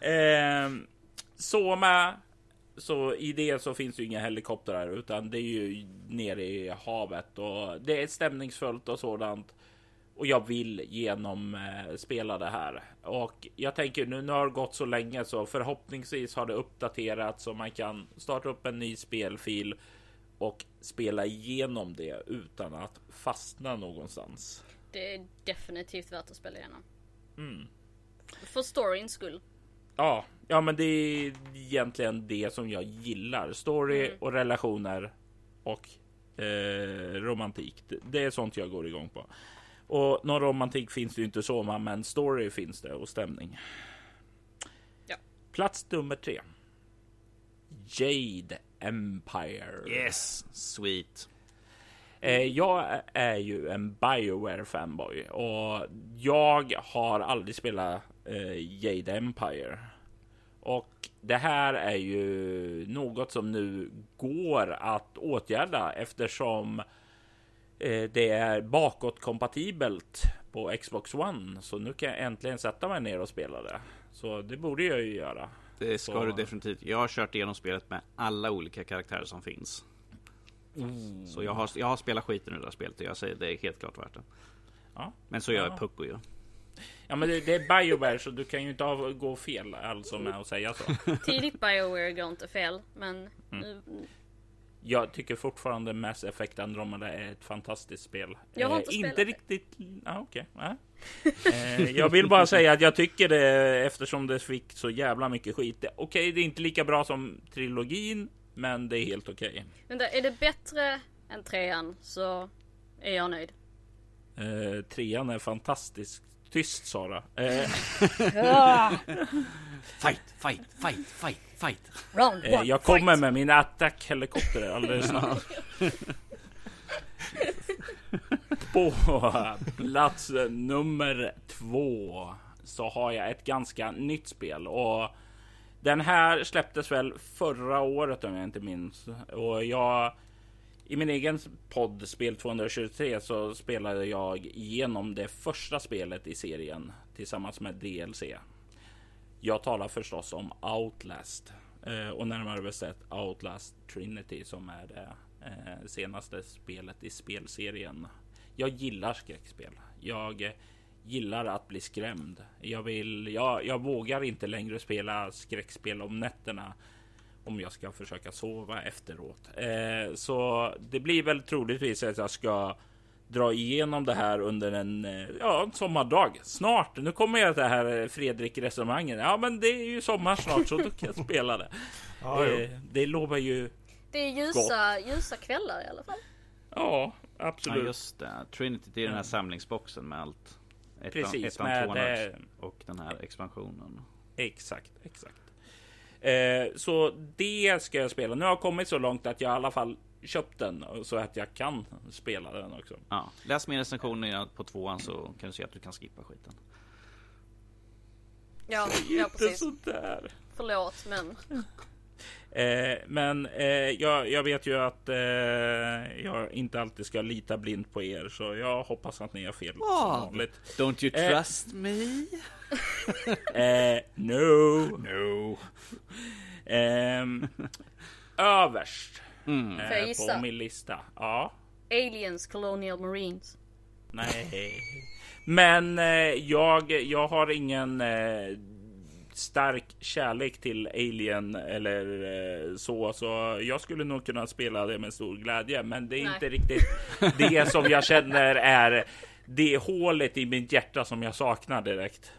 [laughs] eh, Soma så i det så finns det ju inga helikoptrar utan det är ju nere i havet och det är stämningsfullt och sådant. och jag vill genom eh, det här. Och jag tänker nu, har det gått så länge så förhoppningsvis har det uppdaterats så man kan starta upp en ny spelfil och spela igenom det utan att fastna någonstans. Det är definitivt värt att spela igenom. Mm. För storyns skull. Ja, ja, men det är egentligen det som jag gillar. Story Mm. och relationer och eh, romantik. Det, är sånt jag går igång på. Och någon romantik finns det ju inte så, men story finns det och stämning. Ja. Plats nummer tre. Jade Empire. Yes, sweet. Eh, jag är ju en Bioware fanboy och jag har aldrig spelat eh, Jade Empire. Och det här är ju något som nu går att åtgärda eftersom eh, det är bakåtkompatibelt på Xbox One. Så nu kan jag äntligen sätta mig ner och spela det. Så det borde jag ju göra. Det ska Så- du definitivt. Jag har kört igenom spelet med alla olika karaktärer som finns. Mm. Så jag har, jag har spelat skiten ur det här spelet och jag säger det är helt klart värt det. Ja. Men så gör Ja. Pucko ju. Ja, men det, det är Bioware så du kan ju inte gå fel alltså med att säga så. [laughs] Tidigt Bioware går inte fel, men Mm. Jag tycker fortfarande Mass Effect Andromeda är ett fantastiskt spel. Jag har Eh, inte spelat inte riktigt. Ah, okej. Nej. eh, jag vill bara säga att jag tycker det eftersom det fick så jävla mycket skit. Okej, det är inte lika bra som trilogin, men det är helt okej. vänta, är det bättre än trean så är jag nöjd. Eh, trean är fantastisk. Tyst Sara. Eh, [laughs] Fight, fight, fight, fight, fight. Round eh, jag kommer med min attack-helikopter alldeles snart. [laughs] På plats nummer två så har jag ett ganska nytt spel och den här släpptes väl förra året om jag inte minns och jag i min egen podd Spel 223 så spelade jag igenom det första spelet i serien tillsammans med DLC. Jag talar förstås om Outlast eh, och närmare bestämt Outlast Trinity som är det eh, senaste spelet i spelserien. Jag gillar skräckspel. Jag eh, gillar att bli skrämd. Jag vill. Jag, jag vågar inte längre spela skräckspel om nätterna om jag ska försöka sova efteråt. Eh, så det blir väl troligtvis att jag ska dra igenom det här under en, eh, ja, en sommardag. Snart. Nu kommer jag till det här eh, Fredrik resonemangen. Ja, men det är ju sommar snart så då kan jag spela det. [laughs] Ja, eh, det lovar ju. Det är ljusa, ljusa kvällar i alla fall. Ja, Ja, absolut. just det. Trinity, det är den här samlingsboxen med allt. Ettan, Precis, ettan, med, tvåan och den här expansionen. Exakt, exakt. Eh, så det ska jag spela. Nu har jag kommit så långt att jag i alla fall köpt den så att jag kan spela den också. Ja, läs min recension på tvåan så kan du se att du kan skippa skiten. Ja, ja [laughs] precis. sådär. Förlåt men. [laughs] Eh, men eh, jag, jag vet ju att eh, jag inte alltid ska lita blint på er, så jag hoppas att ni har fel vanligt. Don't you Eh. trust me? [laughs] Eh, no. No. Ehm, [laughs] överst Mm. Eh, på min lista. Ja. Aliens Colonial Marines. Nej. Men eh, jag, jag har ingen eh, stark kärlek till Alien eller eh, så, så jag skulle nog kunna spela det med stor glädje. Men det är Nej. inte riktigt [laughs] det som jag känner är det hålet i mitt hjärta som jag saknar direkt.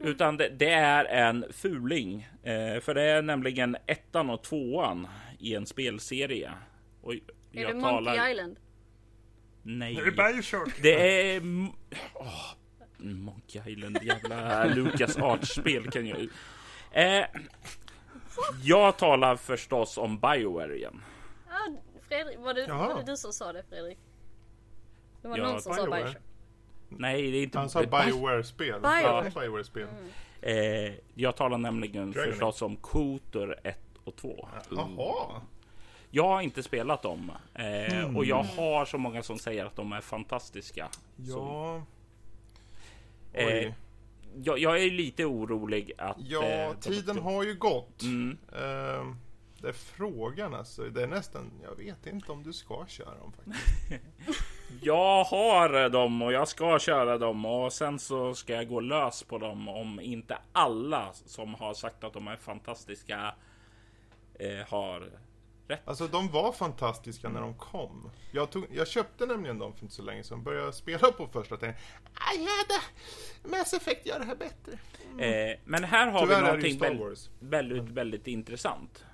Utan det, det är en fuling. Eh, för det är nämligen ettan och tvåan i en spelserie. Och Är jag det Monkey talar... Island? Nej. Det är Bioshock. Det är... Åh, Monkey Island, jävla Lucas Arts-spel kan jag... Eh, jag talar förstås om Bioware igen. Ja, Fredrik, var det, var det du som sa det Fredrik? Det var Ja, någon som sa Bioware. Bioshock. Nej, det är inte... Han sa Bioware-spel. Bioware. Ja, Bioware-spel. Eh, jag talar nämligen Dragon förstås om Kotor 1 och 2. Jaha. Jag har inte spelat dem eh, Mm. och jag har så många som säger att de är fantastiska. Så, Ja. Eh, Oj. jag, jag är lite orolig att... Ja, eh, de- tiden har ju gått. Mm. Ehm, det är frågan alltså. Det är nästan, jag vet inte om du ska köra dem faktiskt. [laughs] Jag har dem och jag ska köra dem och sen så ska jag gå lös på dem om inte alla som har sagt att de är fantastiska eh, har rätt. Alltså de var fantastiska när de kom. Jag, tog, jag köpte nämligen dem för inte så länge sedan. Började spela på första tänkte I had Mass Effect gör det här bättre. Mm. Eh, men här har Tyvärr vi någonting väldigt, väldigt, väldigt intressant.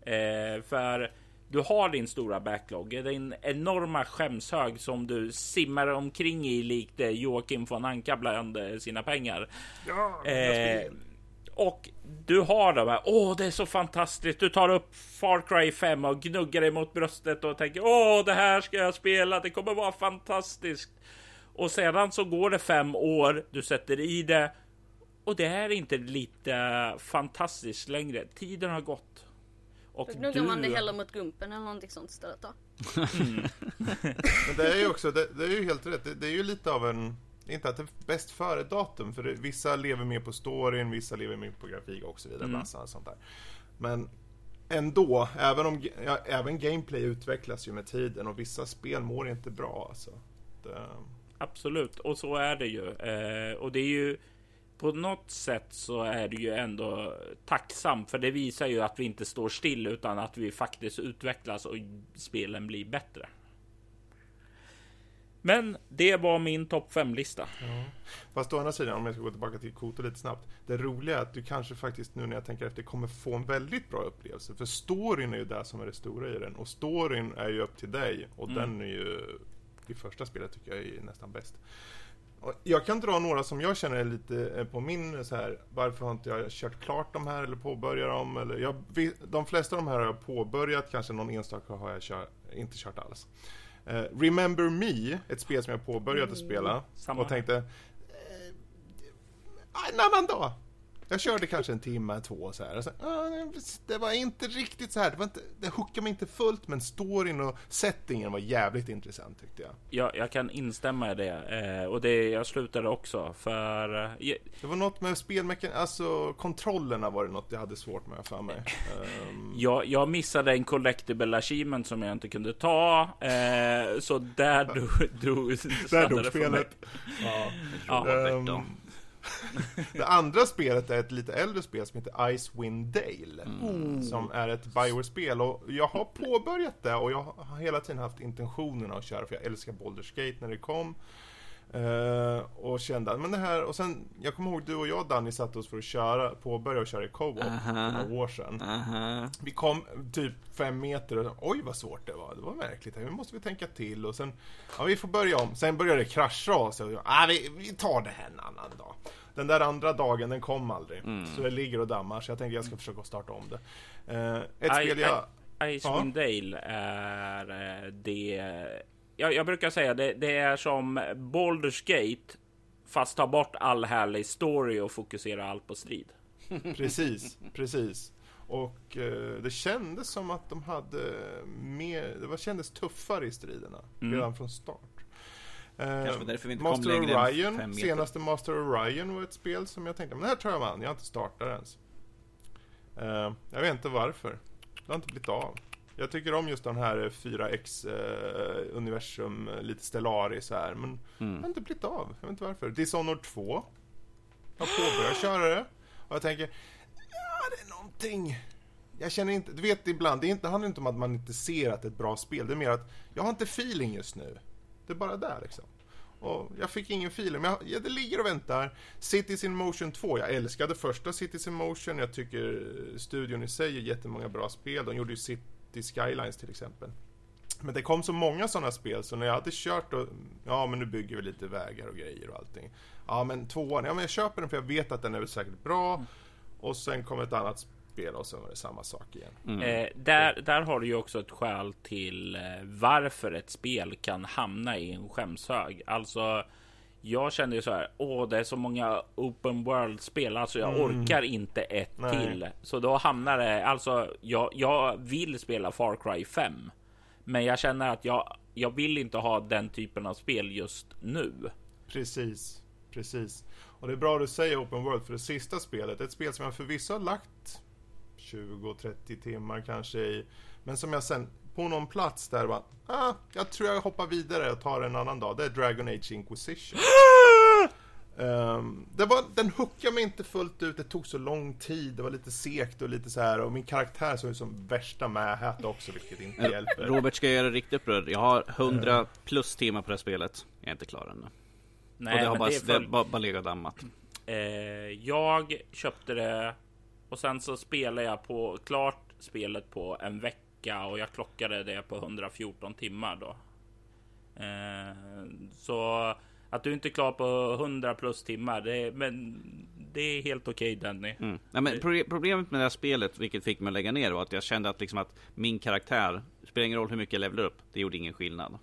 Eh, för du har din stora backlog, din enorma skämshög som du simmar omkring i likt eh, Joakim von Anka bland eh, sina pengar. Ja, eh, och du har de här. Åh, det är så fantastiskt. Du tar upp Far Cry 5 och gnuggar dig mot bröstet och tänker åh, det här ska jag spela. Det kommer vara fantastiskt. Och sedan så går det fem år. Du sätter i det och det är inte lite fantastiskt längre. Tiden har gått. Och då gnuggar du... man det hellre mot gumpen eller någonting sånt istället då. Mm. [laughs] Men det är ju också, det, det är ju helt rätt. Det, det, är ju lite av en, inte att det är bäst före datum. För det, vissa lever mer på storyn, vissa lever mer på grafik och så vidare. Mm. Massa sånt där. Men ändå, även om ja, även gameplay utvecklas ju med tiden och vissa spel mår inte bra alltså. Det... Absolut, och så är det ju. Eh, och det är ju på något sätt så är det ju ändå tacksamt för det visar ju att vi inte står still utan att vi faktiskt utvecklas och spelen blir bättre. Men det var min topp 5-lista. Ja. Fast å andra sidan, om jag ska gå tillbaka till Koto lite snabbt. Det roliga är att du kanske faktiskt nu när jag tänker efter kommer få en väldigt bra upplevelse. För storyn är ju det som är det stora i den. Och storyn är ju upp till dig. Och mm. den är ju, i första spelet tycker jag är nästan bäst. Jag kan dra några som jag känner är lite eh, på min så här. Varför har inte jag kört klart de här eller påbörjat dem? Eller jag, de flesta av de här har jag påbörjat, kanske någon enstaka har jag kör, inte kört alls. Uh, Remember Me, ett spel som jag påbörjat att spela mm, och tänkte en annan dag. Jag körde kanske en timme, två så här. Och så, uh, det var inte riktigt så här. Det, var inte, det hookade mig inte fullt, men storyn och settingen var jävligt intressant tyckte jag. Ja, jag kan instämma i det. Eh, och det jag slutade också för... Eh, det var något med spelmekanik, alltså kontrollerna var det något jag hade svårt med för mig. um... [laughs] jag, jag missade en collectible achievement som jag inte kunde ta. Eh, så där [laughs] drog... drog där dog spelet. Ja. ja. Um, [laughs] det andra spelet är ett lite äldre spel som heter Icewind Dale. Mm. Som är ett Bioware-spel. Och jag har påbörjat det och jag har hela tiden haft intentionen att köra för jag älskar Baldur's Gate när det kom. Uh, och kände men det här, och sen, jag kommer ihåg du och jag Danny satte oss för att köra, påbörja och köra i co-op uh -huh. för några år sedan. Uh -huh. Vi kom typ fem meter och oj vad svårt det var, det var märkligt, nu måste vi tänka till och sen, ja vi får börja om, sen började det krascha och så, ah, vi, vi tar det här en annan dag. Den där andra dagen, den kom aldrig. Mm. Så det ligger och dammar, så jag tänker jag ska försöka starta om det. Uh, ett I, spel jag... Icewind ja. Dale är det jag, jag brukar säga det, det är som Baldur's Gate fast ta bort all härlig story och fokusera allt på strid. [laughs] precis, precis. Och eh, det kändes som att de hade mer, det var, kändes tuffare i striderna mm. redan från start. Eh, därför vi inte Master Orion, senaste Master Orion var ett spel som jag tänkte, men det här tar jag man, jag har inte startat ens. Eh, jag vet inte varför. Det har inte blivit av. Jag tycker om just den här 4X-universum, eh, lite Stellaris så här. Men mm. jag har inte blivit av. Jag vet inte varför. Dishonored 2. Jag har påbörjat köra det. Och jag tänker, ja det är någonting. Jag känner inte, du vet ibland, det, är inte, det handlar inte om att man inte ser att det är ett bra spel. Det är mer att jag har inte feeling just nu. Det är bara där liksom. Och jag fick ingen feeling, men jag, ja, det ligger och väntar. Cities in Motion 2, jag älskade första Cities in Motion. Jag tycker studion i sig är jättemånga bra spel. De gjorde ju sitt City Skylines till exempel. Men det kom så många sådana spel så när jag hade kört och ja men nu bygger vi lite vägar och grejer och allting. Ja men tvåan, ja men jag köper den för jag vet att den är säkert bra. Mm. Och sen kom ett annat spel och så var det samma sak igen. Mm. Eh, där, där har du ju också ett skäl till eh, varför ett spel kan hamna i en skämshög. Alltså jag kände ju så här. Åh, det är så många open world spel, alltså jag mm. orkar inte ett Nej. till. Så då hamnar det alltså. Jag, jag vill spela Far Cry 5, men jag känner att jag, jag vill inte ha den typen av spel just nu. Precis, precis. Och det är bra du säger open world för det sista spelet, ett spel som jag förvisso har lagt 20-30 timmar kanske i, men som jag sen på någon plats där bara, ah, jag tror jag hoppar vidare och tar en annan dag. Det är Dragon Age Inquisition. Um, [laughs] det var, den hookade mig inte fullt ut, det tog så lång tid, det var lite segt och lite så här och min karaktär såg ut som värsta mähät också vilket inte hjälper. Robert ska göra riktigt upprörd. Jag har 100 plus timmar på det här spelet. Jag är inte klar ännu. Nej, och det har bara, det för... det bara, bara legat dammat. Eh, jag köpte det och sen så spelade jag på klart spelet på en vecka och jag klockade det på 114 timmar då. Eh, så att du inte är klar på 100 plus timmar, det, men det är helt okej okay, Danny. Mm. Ja, men problemet med det här spelet, vilket fick mig att lägga ner, var att jag kände att, liksom att min karaktär, spelar ingen roll hur mycket jag levlar upp, det gjorde ingen skillnad.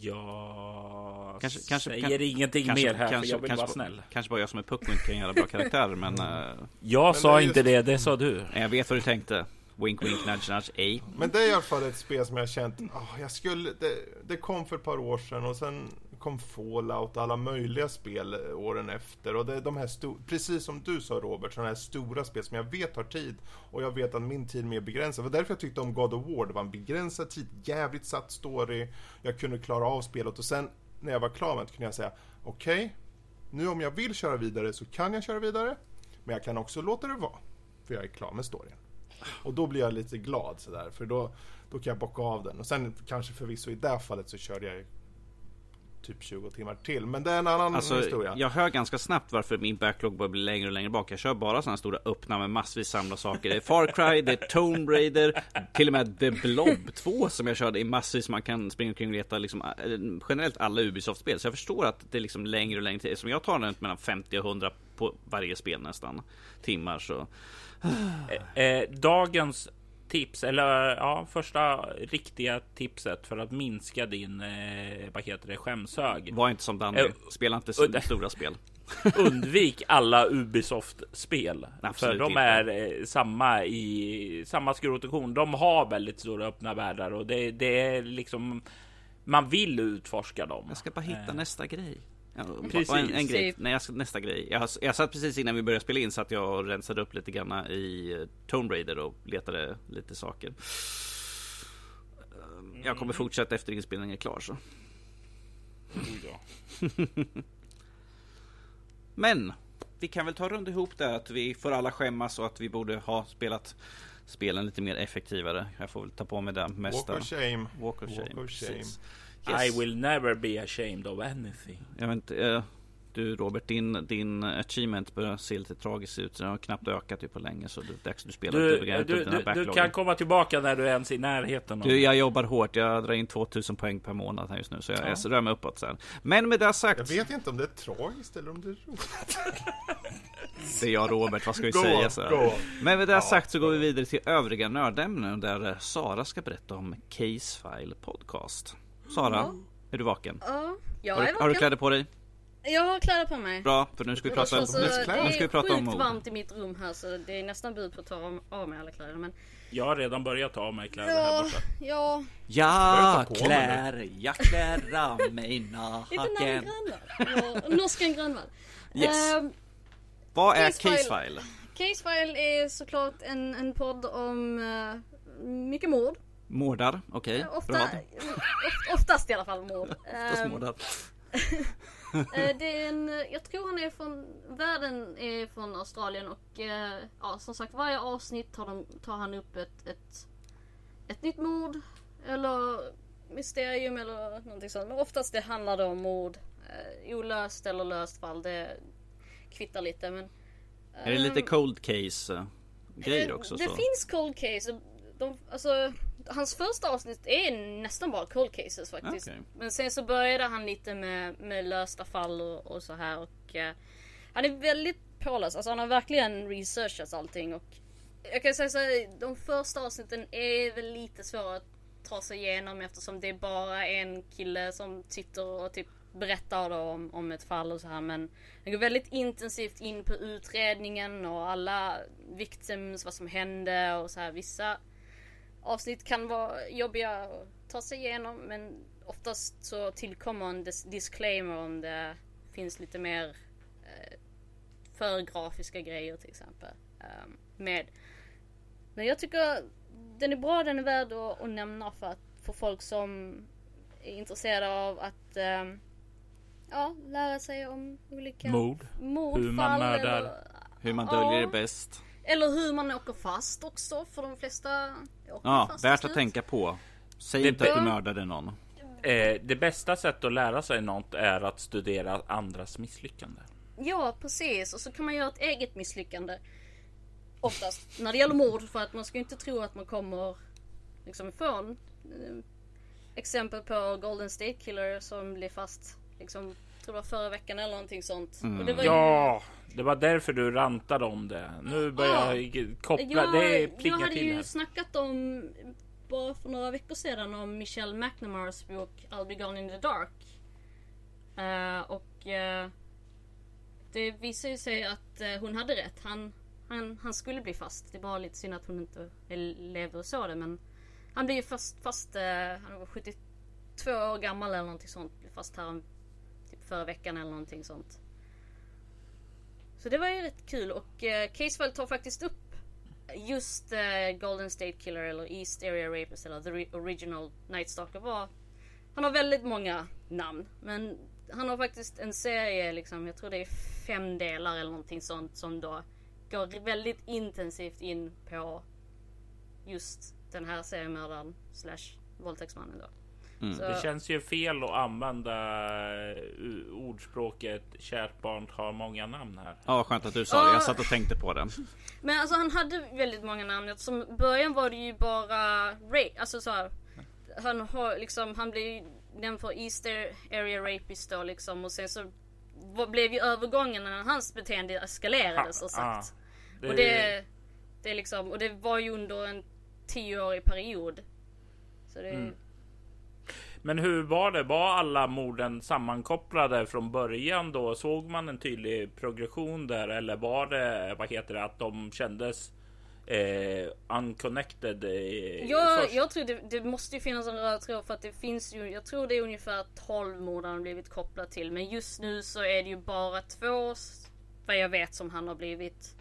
Jag kanske, kanske, säger kan, ingenting kanske, mer här, kanske, för jag vill kanske, vara snäll. Kanske bara jag som är puck och inte kan göra bra karaktärer, men... Uh, [laughs] jag men sa inte det, det sa du. Jag vet vad du tänkte. Wink wink nudge nudge, ej. Men det är i alla fall ett spel som jag har känt, oh, jag skulle, det, det kom för ett par år sedan och sen kom Fallout och alla möjliga spel åren efter. Och det är de här precis som du sa Robert, sådana här stora spel som jag vet har tid. Och jag vet att min tid är mer begränsad. Det var därför jag tyckte om God of War. Det var en begränsad tid, jävligt satt story. Jag kunde klara av spelet och sen när jag var klar med det kunde jag säga okej, okay, nu om jag vill köra vidare så kan jag köra vidare. Men jag kan också låta det vara. För jag är klar med storyn. Och då blir jag lite glad sådär, för då, då kan jag bocka av den. Och sen kanske förvisso i det fallet så körde jag typ 20 timmar till. Men det är en annan alltså, historia. Jag hör ganska snabbt varför min backlog börjar bli längre och längre bak. Jag kör bara sådana stora öppna med massvis samla saker. Det är Far Cry, det är Tomb Raider, till och med The Blob 2 som jag körde i massvis. Man kan springa omkring och leta liksom, eh, generellt alla Ubisoft-spel. Så jag förstår att det är liksom längre och längre tid. Som jag tar runt mellan 50 och 100 på varje spel nästan. Timmar så. Eh, eh, dagens tips, eller ja, första riktiga tipset för att minska din, eh, vad heter det, skämshög. Var inte som Danny, eh, spela inte uh, stora spel. [laughs] Undvik alla Ubisoft-spel. För de är eh, samma i samma skrot och korn. De har väldigt stora öppna världar och det, det är liksom man vill utforska dem. Jag ska bara hitta eh. nästa grej. Ja, precis. En, en grej, nej, jag, nästa grej. Jag, jag satt precis innan vi började spela in så att jag rensade upp lite grann i eh, Tomb Raider och letade lite saker. Ehm, jag kommer fortsätta efter inspelningen är klar så. [laughs] Men vi kan väl ta runt ihop det att vi får alla skämmas och att vi borde ha spelat spelen lite mer effektivare. Jag får väl ta på mig det mesta. Walk of shame. Walk of shame. Walk of shame. Yes. I will never be ashamed of anything. Jag vet inte, uh, du Robert, din, din achievement börjar se lite tragiskt ut. Den har knappt ökat ju på länge. Så det är dags du spelar du, du, du, du, du kan komma tillbaka när du är ens i närheten. Du, jag jobbar hårt. Jag drar in 2000 poäng per månad här just nu. Så jag, ja. jag rör mig uppåt sen. Men med det sagt. Jag vet inte om det är tragiskt eller om det är roligt. det är jag Robert, vad ska vi go säga? Så Men med det ja, sagt så går vi vidare till övriga nördämnen. Där Sara ska berätta om Casefile Podcast. Sara, ja. är du vaken? Ja, jag har, är vaken. Har du kläder på dig? Jag har kläder på mig. Bra, för nu ska vi prata, alltså, nu ska vi prata om Det är sjukt varmt i mitt rum här så det är nästan bud på att ta av mig alla kläder. Men... Jag har redan börjat ta av mig kläder ja, här borta. Ja, ja klär, jag klär av mig naken. Lite nära grannvall. Norskan grannvall. Yes. Uh, Vad är Casefile? Casefile är såklart en, en podd om uh, mycket mord. Mårdar, okej. Okay. Ofta, [laughs] oftast i alla fall mord. oftast ehm, mårdar. [laughs] Eh, det är en, jag tror han är från, världen är från Australien och eh, ja, som sagt varje avsnitt tar, de, tar han upp ett, ett, ett nytt mord eller mysterium eller någonting sånt. Men oftast det handlar det om mord. Eh, olöst eller löst fall. Det kvittar lite men. Är det lite cold case grejer också? Det så? finns cold case. De, alltså, hans första avsnitt är nästan bara cold cases faktiskt. Okay. Men sen så började han lite med, med lösta fall och, och så här och uh, han är väldigt påläst. Alltså han har verkligen researchat allting och jag kan säga så här, de första avsnitten är väl lite svåra att ta sig igenom eftersom det är bara en kille som sitter och typ berättar om, om ett fall och så här men han går väldigt intensivt in på utredningen och alla victims, vad som hände och så här vissa avsnitt kan vara jobbiga att ta sig igenom men oftast så tillkommer en disclaimer om det finns lite mer eh, för grafiska grejer till exempel. Um, med. Men jag tycker den är bra, den är värd att, att nämna för, att, för folk som är intresserade av att eh, ja, lära sig om olika Mord. mordfall. Hur man mördar. Hur man döljer Ja. det bäst. Eller hur man åker fast också, för de flesta åker Ja, fast värt att tänka på. Säg Det- inte att du mördade någon. Eh, det bästa sättet att lära sig något är att studera andras misslyckande. Ja, precis. Och så kan man göra ett eget misslyckande. Oftast när det gäller mord för att man ska ju inte tro att man kommer liksom ifrån. Eh, Exempel på Golden State Killer som blev fast liksom, tror var förra veckan eller någonting sånt. Mm. Och det var ju- Ja, det var därför du rantade om det. Nu börjar jag koppla. jag, det jag plingar hade till ju här. snackat om bara för några veckor sedan om Michelle McNamara's bok I'll be gone in the dark. Eh, och eh, det visade ju sig att eh, hon hade rätt. Han, han, han skulle bli fast. Det är bara lite synd att hon inte levde och så det men han blev ju fast, fast han var 72 år gammal eller någonting sånt. Blev fast här typ förra veckan eller någonting sånt. Så det var ju rätt kul och eh, Casefile tar faktiskt upp just eh, Golden State Killer eller East Area Rapist eller The Original Night Stalker var Han har väldigt många namn men han har faktiskt en serie liksom, jag tror det är fem delar eller någonting sånt som då går väldigt intensivt in på just den här seriemördaren slash våldtäktsmannen då. Mm. Så, Det känns ju fel att använda eh, ordspråket kärt barn har många namn här. Ja, skönt att du sa det. Jag satt och tänkte på det. [laughs] Men alltså han hade väldigt många namn. Som början var det ju bara Ray. Alltså så här, Han har liksom, han blev ju nämnd för Easter Area Rapist då liksom. Och sen så blev ju övergången när hans beteende eskalerade så sagt. Det, Och det, det är liksom, och det var ju under en tioårig period. Så det, Mm. Men hur var det? Var alla morden sammankopplade från början då? Såg man en tydlig progression där? Eller var det, vad heter det, att de kändes eh, unconnected? Eh, Jag, först? jag tror det, det måste ju finnas en röd tråd för att det finns ju, jag tror det är ungefär 12 mord han har blivit kopplad till. Men just nu så är det ju bara två, vad jag vet, som han har blivit,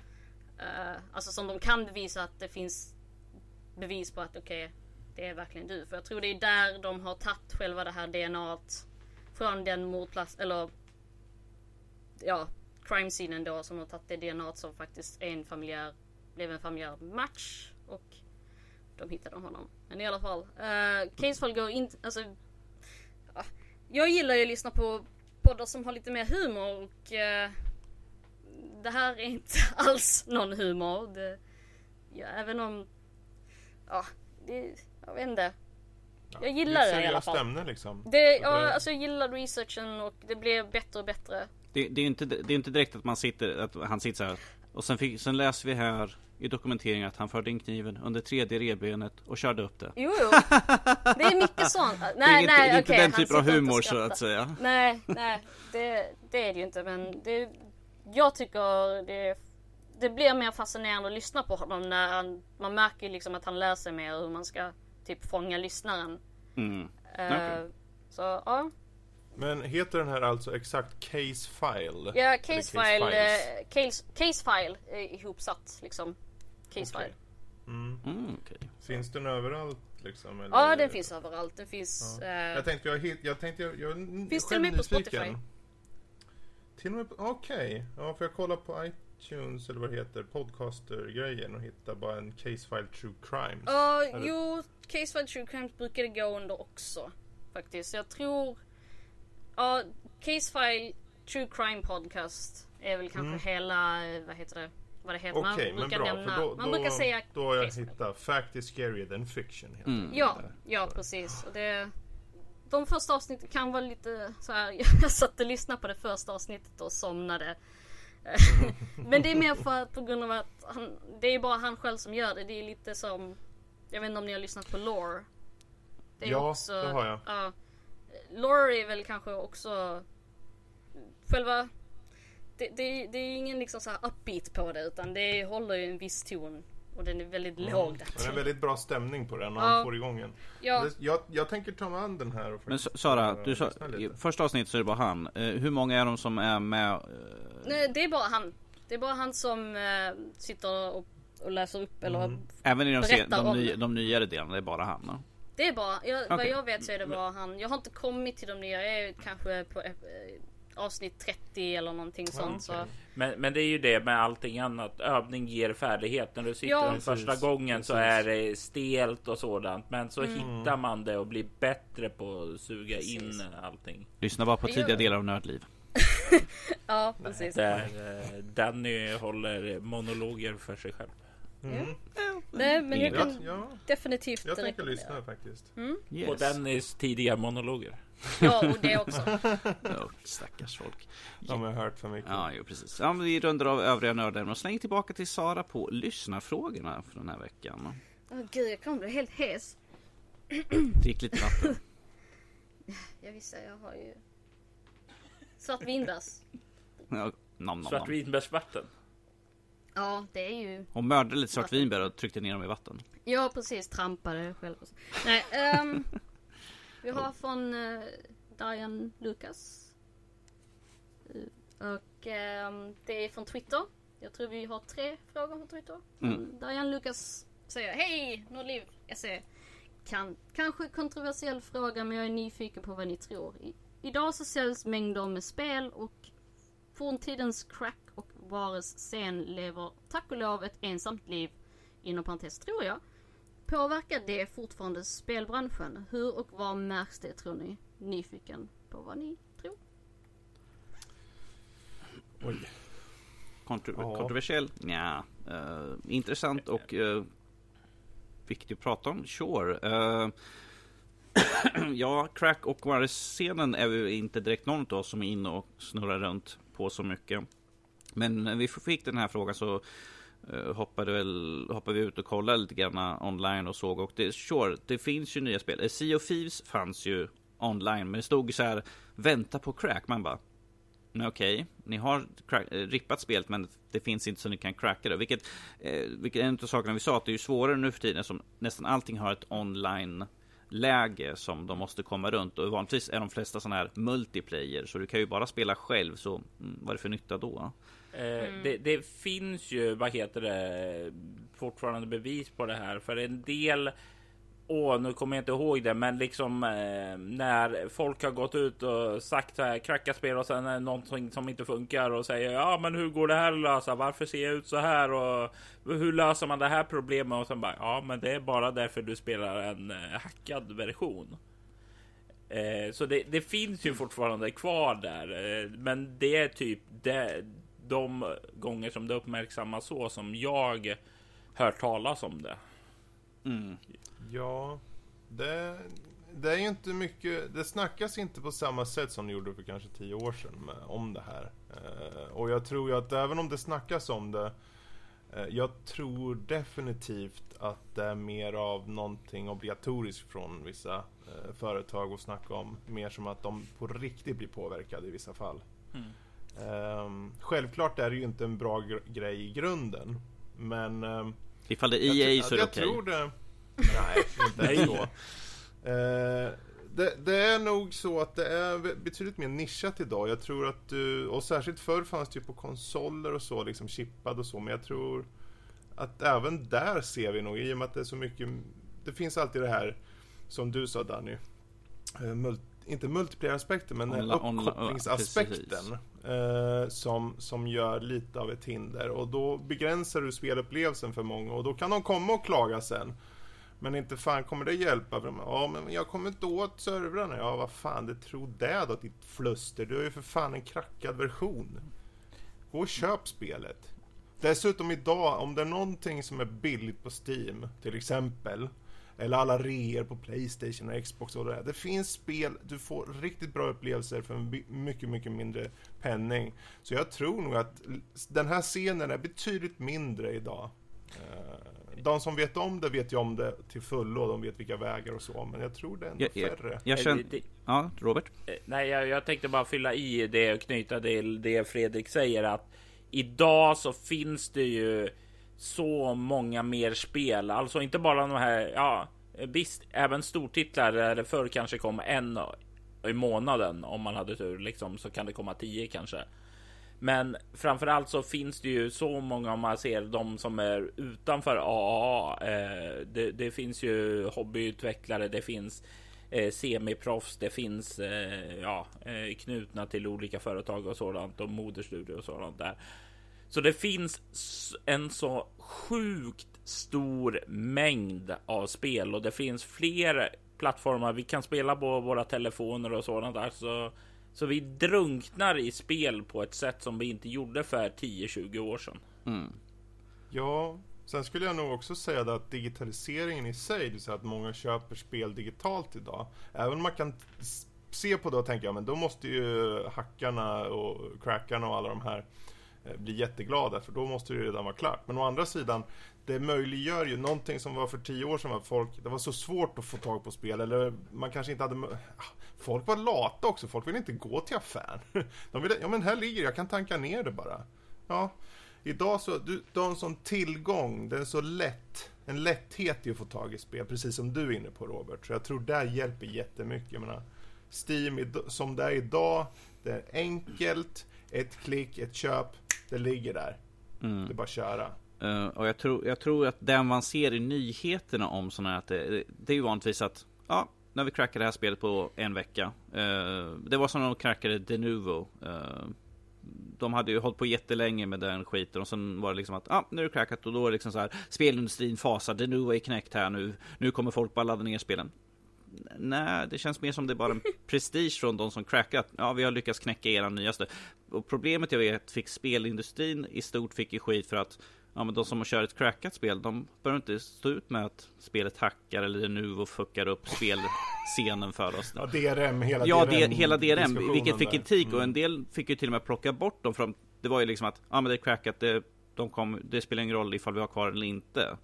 eh, alltså som de kan bevisa att det finns bevis på att okej, det är verkligen du. För jag tror det är där de har tagit själva det här DNAt från den mordplats, eller ja, crime scenen då som har tagit det DNAt som faktiskt är en familjär, blev en familjär match och de hittade honom. Men i alla fall. Uh, Casefall går inte, alltså. uh, jag gillar ju att lyssna på poddar som har lite mer humor och uh, det här är inte [laughs] alls någon humor. Det, ja, även om, ja, det, jag vet inte. Jag gillar det i alla fall. ämne liksom. Det, ja, det- alltså jag gillar researchen och det blev bättre och bättre. Det, det, är inte, det är inte direkt att man sitter, att han sitter så här. Och sen, fick, sen läser vi här i dokumenteringen att han förde in kniven under tredje revbenet och körde upp det. Jo, jo. Det är mycket [laughs] sånt. Nej, det är, inte, nej, det är inte den typen av humor så att säga. Nej, [laughs] nej, det, det är det ju inte. Men det, jag tycker det, det blir mer fascinerande att lyssna på honom när han, man märker liksom att han lär sig mer hur man ska typ fånga lyssnaren. Mm. Eh, Okej. Så ja, Men heter den här alltså exakt Case File? ja Eller case Case file, eh, case, case file är ihopsatt liksom. Case Okej. file. Mm. Mm, okej. Finns den överallt liksom? Eller? Ja, den finns överallt. Den finns... Ja. eh, Jag tänkte, jag, jag tänkte, jag, jag Finns till och med på. Spotify. Till och med på, okej. Ja, för jag kollar på iTunes eller vad det heter, podcaster-grejen och hittar bara en Case File True Crimes. Ja, Eller- jo, Case File True Crimes brukar det gå under också. Faktiskt. Jag tror... Ja, Case File True Crime Podcast är väl kanske Mm. hela, vad heter det? Vad det heter. Okej, men bra. nämna, då, man då, brukar säga då har jag hittat Fact is scarier than fiction. Heter Mm. Ja, ja Så. precis. Och det, de första avsnitten kan vara lite så här. [laughs] Jag satt och lyssnade på det första avsnittet och somnade. Men det är mer för att på grund av att han, det är bara han själv som gör det. Det är lite som, jag vet inte om ni har lyssnat på Lore. Det är Ja, det har jag. Ja, Lore är väl kanske också själva det, det, det är ingen liksom så här upbeat på det utan det håller ju en viss ton. Och den är väldigt låg där. Men det är en väldigt bra stämning på den och Ja. han får igång en. Ja, Jag, jag tänker ta mig an den här och Men Sara, eh, du sa, i första avsnittet så är det bara han. Eh, hur många är de som är med? eh, Nej, det är bara han. Det är bara han som eh, sitter och och läser upp eller mm. Även i de, sen, de, ny, de nyare delarna, det är bara han? No? Det är bara, jag, okay. vad jag vet så är det bara han. Jag har inte kommit till de nya, jag är kanske på avsnitt 30 eller någonting sånt. Okay. Så. Men, men det är ju det med allting annat. Övning ger färdighet. När du sitter ja. den första precis, gången precis. så är det stelt och sådant. Men så mm. hittar man det och blir bättre på att suga precis. in allting. Lyssna bara på tidiga delar av Nördliv. [laughs] ja, precis. Där eh, Danny håller monologer för sig själv. Mm. Mm. Nej, men jag kan ja, definitivt Jag tänker lyssna faktiskt. Mm. Yes. På Dannys tidiga monologer. [laughs] Ja, och det också. [laughs] oh, stackars folk. De har hört för mycket. Ja, jo, precis. Ja, vi rundar av övriga nördar och slänger tillbaka till Sara på lyssnarfrågorna för den här veckan. Åh oh, gud, jag kommer bli helt hes. [clears throat] Drick lite vatten. [laughs] jag visste, jag har ju svartvinbärs. Ja, nom, Svartvinbärsvatten? Ja, det är ju... Hon mördade lite svartvinbär och tryckte ner dem i vatten. Ja, precis. Trampade själv. Nej, um, vi har från uh, Diane Lucas. Uh, och um, det är från Twitter. Jag tror vi har tre frågor från Twitter. Mm. Diane Lucas säger Hej! Nordliv SE. Kan, kanske kontroversiell fråga men jag är nyfiken på vad ni tror. I, idag så säljs mängder med spel och forntidens crack och Vares scen lever tack och lov ett ensamt liv, inom parentes tror jag. Påverkar det fortfarande spelbranschen? Hur och var märks det tror ni? Nyfiken på vad ni tror. Oj. Kontro ja. Kontroversiell? Ja. Uh, intressant och uh, viktigt att prata om? Sure. Uh, [clears throat] ja, Crack och Warriors-scenen är ju inte direkt någon av oss som är inne och snurrar runt på så mycket. Men när vi fick den här frågan så Eh, hoppade, väl, hoppade vi ut och kollade lite grann eh, online och såg. Och det, sure, det finns ju nya spel. Eh, sea of Thieves fanns ju online, men det stod så här vänta på crack. Man bara okej, okay, ni har crack, rippat spelet men det finns inte så ni kan cracka det. Vilket, eh, vilket en av sakerna vi sa att det är ju svårare nu för tiden som nästan allting har ett online läge som de måste komma runt och vanligtvis är de flesta sådana här multiplayer så du kan ju bara spela själv så mm, vad är det för nytta då? Eh, mm. det, det, finns ju, vad heter det, fortfarande bevis på det här för en del Åh, nu kommer jag inte ihåg det, men liksom eh, när folk har gått ut och sagt så här kracka spel och sen är det någonting som inte funkar och säger ja, men hur går det här att lösa? Varför ser jag ut så här? Och hur löser man det här problemet? Och sen bara ja, men det är bara därför du spelar en eh, hackad version. Eh, så det, det, finns ju fortfarande kvar där, eh, men det är typ det, de gånger som det uppmärksammas så som jag hört talas om det. Mm. Ja, det, det är ju inte mycket, det snackas inte på samma sätt som det gjorde för kanske tio år sedan med, om det här. Eh, och jag tror ju att även om det snackas om det, eh, jag tror definitivt att det är mer av någonting obligatoriskt från vissa eh, företag att snacka om. Mer som att de på riktigt blir påverkade i vissa fall. Mm. Um, självklart är det ju inte en bra grej i grunden. Men... Um, Ifall det är EA så är det okej. Tror det... [laughs] Nej, inte så. Uh, det, det, är nog så att det är betydligt mer nischat idag. Jag tror att du, och särskilt förr fanns det ju på konsoler och så, liksom chippad och så. Men jag tror att även där ser vi nog, i och med att det är så mycket, det finns alltid det här som du sa Danny, uh, multi inte multiplayer-aspekten, men Onla, uppkopplingsaspekten. Eh, som, som gör lite av ett hinder. Och då begränsar du spelupplevelsen för många och då kan de komma och klaga sen. Men inte fan kommer det hjälpa. Ja, men jag kommer inte åt servrarna. Ja, vad fan, det tror det då, ditt fluster. Du har ju för fan en krackad version. Gå och köp spelet. Dessutom idag, om det är någonting som är billigt på Steam, till exempel, eller alla reor på Playstation och Xbox och det där. Det finns spel, du får riktigt bra upplevelser för en mycket, mycket mindre penning. Så jag tror nog att den här scenen är betydligt mindre idag. Eh, de som vet om det vet ju om det till fullo, de vet vilka vägar och så, men jag tror det är ändå jag, färre. Jag, jag känner... Ja, Robert? Eh, nej, jag, jag tänkte bara fylla i det och knyta till det Fredrik säger att idag så finns det ju så många mer spel. Alltså inte bara de här, ja visst, även stortitlar där det förr kanske kom en i månaden om man hade tur liksom så kan det komma tio kanske. Men framförallt så finns det ju så många om man ser de som är utanför AAA. Eh, det, det, finns ju hobbyutvecklare, det finns eh, semiproffs, det finns eh, ja, eh, knutna till olika företag och sådant och moderstudio och sådant där. Så det finns en så sjukt stor mängd av spel och det finns fler plattformar vi kan spela på våra telefoner och sådant. Alltså, så vi drunknar i spel på ett sätt som vi inte gjorde för 10-20 år sedan. Mm. Ja, sen skulle jag nog också säga att digitaliseringen i sig, det vill säga att många köper spel digitalt idag. Även om man kan se på det och tänka, ja men då måste ju hackarna och crackarna och alla de här eh, Eh, bli jätteglada för då måste det redan vara klart. Men å andra sidan, det möjliggör ju någonting som var för tio år sedan var folk, det var så svårt att få tag på spel eller man kanske inte hade ah, Folk var lata också, folk ville inte gå till affären. [laughs] De ville, ja men här ligger jag kan tanka ner det bara. Ja, idag så, du, du har en sån tillgång, det är så lätt, en lätthet i att få tag i spel, precis som du är inne på Robert. Så jag tror det hjälper jättemycket. Jag menar, Steam som det är idag, det är enkelt, ett klick, ett köp, det ligger där. Mm. Det är bara att köra. Uh, och jag tror, jag tror att det man ser i nyheterna om sådana här, att det, det är ju vanligtvis att ja, när vi crackade det här spelet på en vecka. Uh, det var som när de crackade Denuvo. Uh, de hade ju hållit på jättelänge med den skiten och sen var det liksom att ja, ah, nu är det crackat och då är det liksom så här spelindustrin fasar. Denuvo är knäckt här nu. Nu kommer folk bara ladda ner spelen. Nej, det känns mer som det är bara en [laughs] prestige från de som crackat. Ja, vi har lyckats knäcka era nyaste. Och problemet jag vet fick spelindustrin i stort fick ju skit för att ja, men de som kör ett crackat spel, de behöver inte stå ut med att spelet hackar eller nu och fuckar upp spelscenen för oss. Ja, DRM, hela ja, DRM. Ja, hela DRM, vilket fick kritik mm. och en del fick ju till och med plocka bort dem. För det var ju liksom att, ja men det är crackat, det, de kom, det spelar ingen roll ifall vi har kvar eller inte.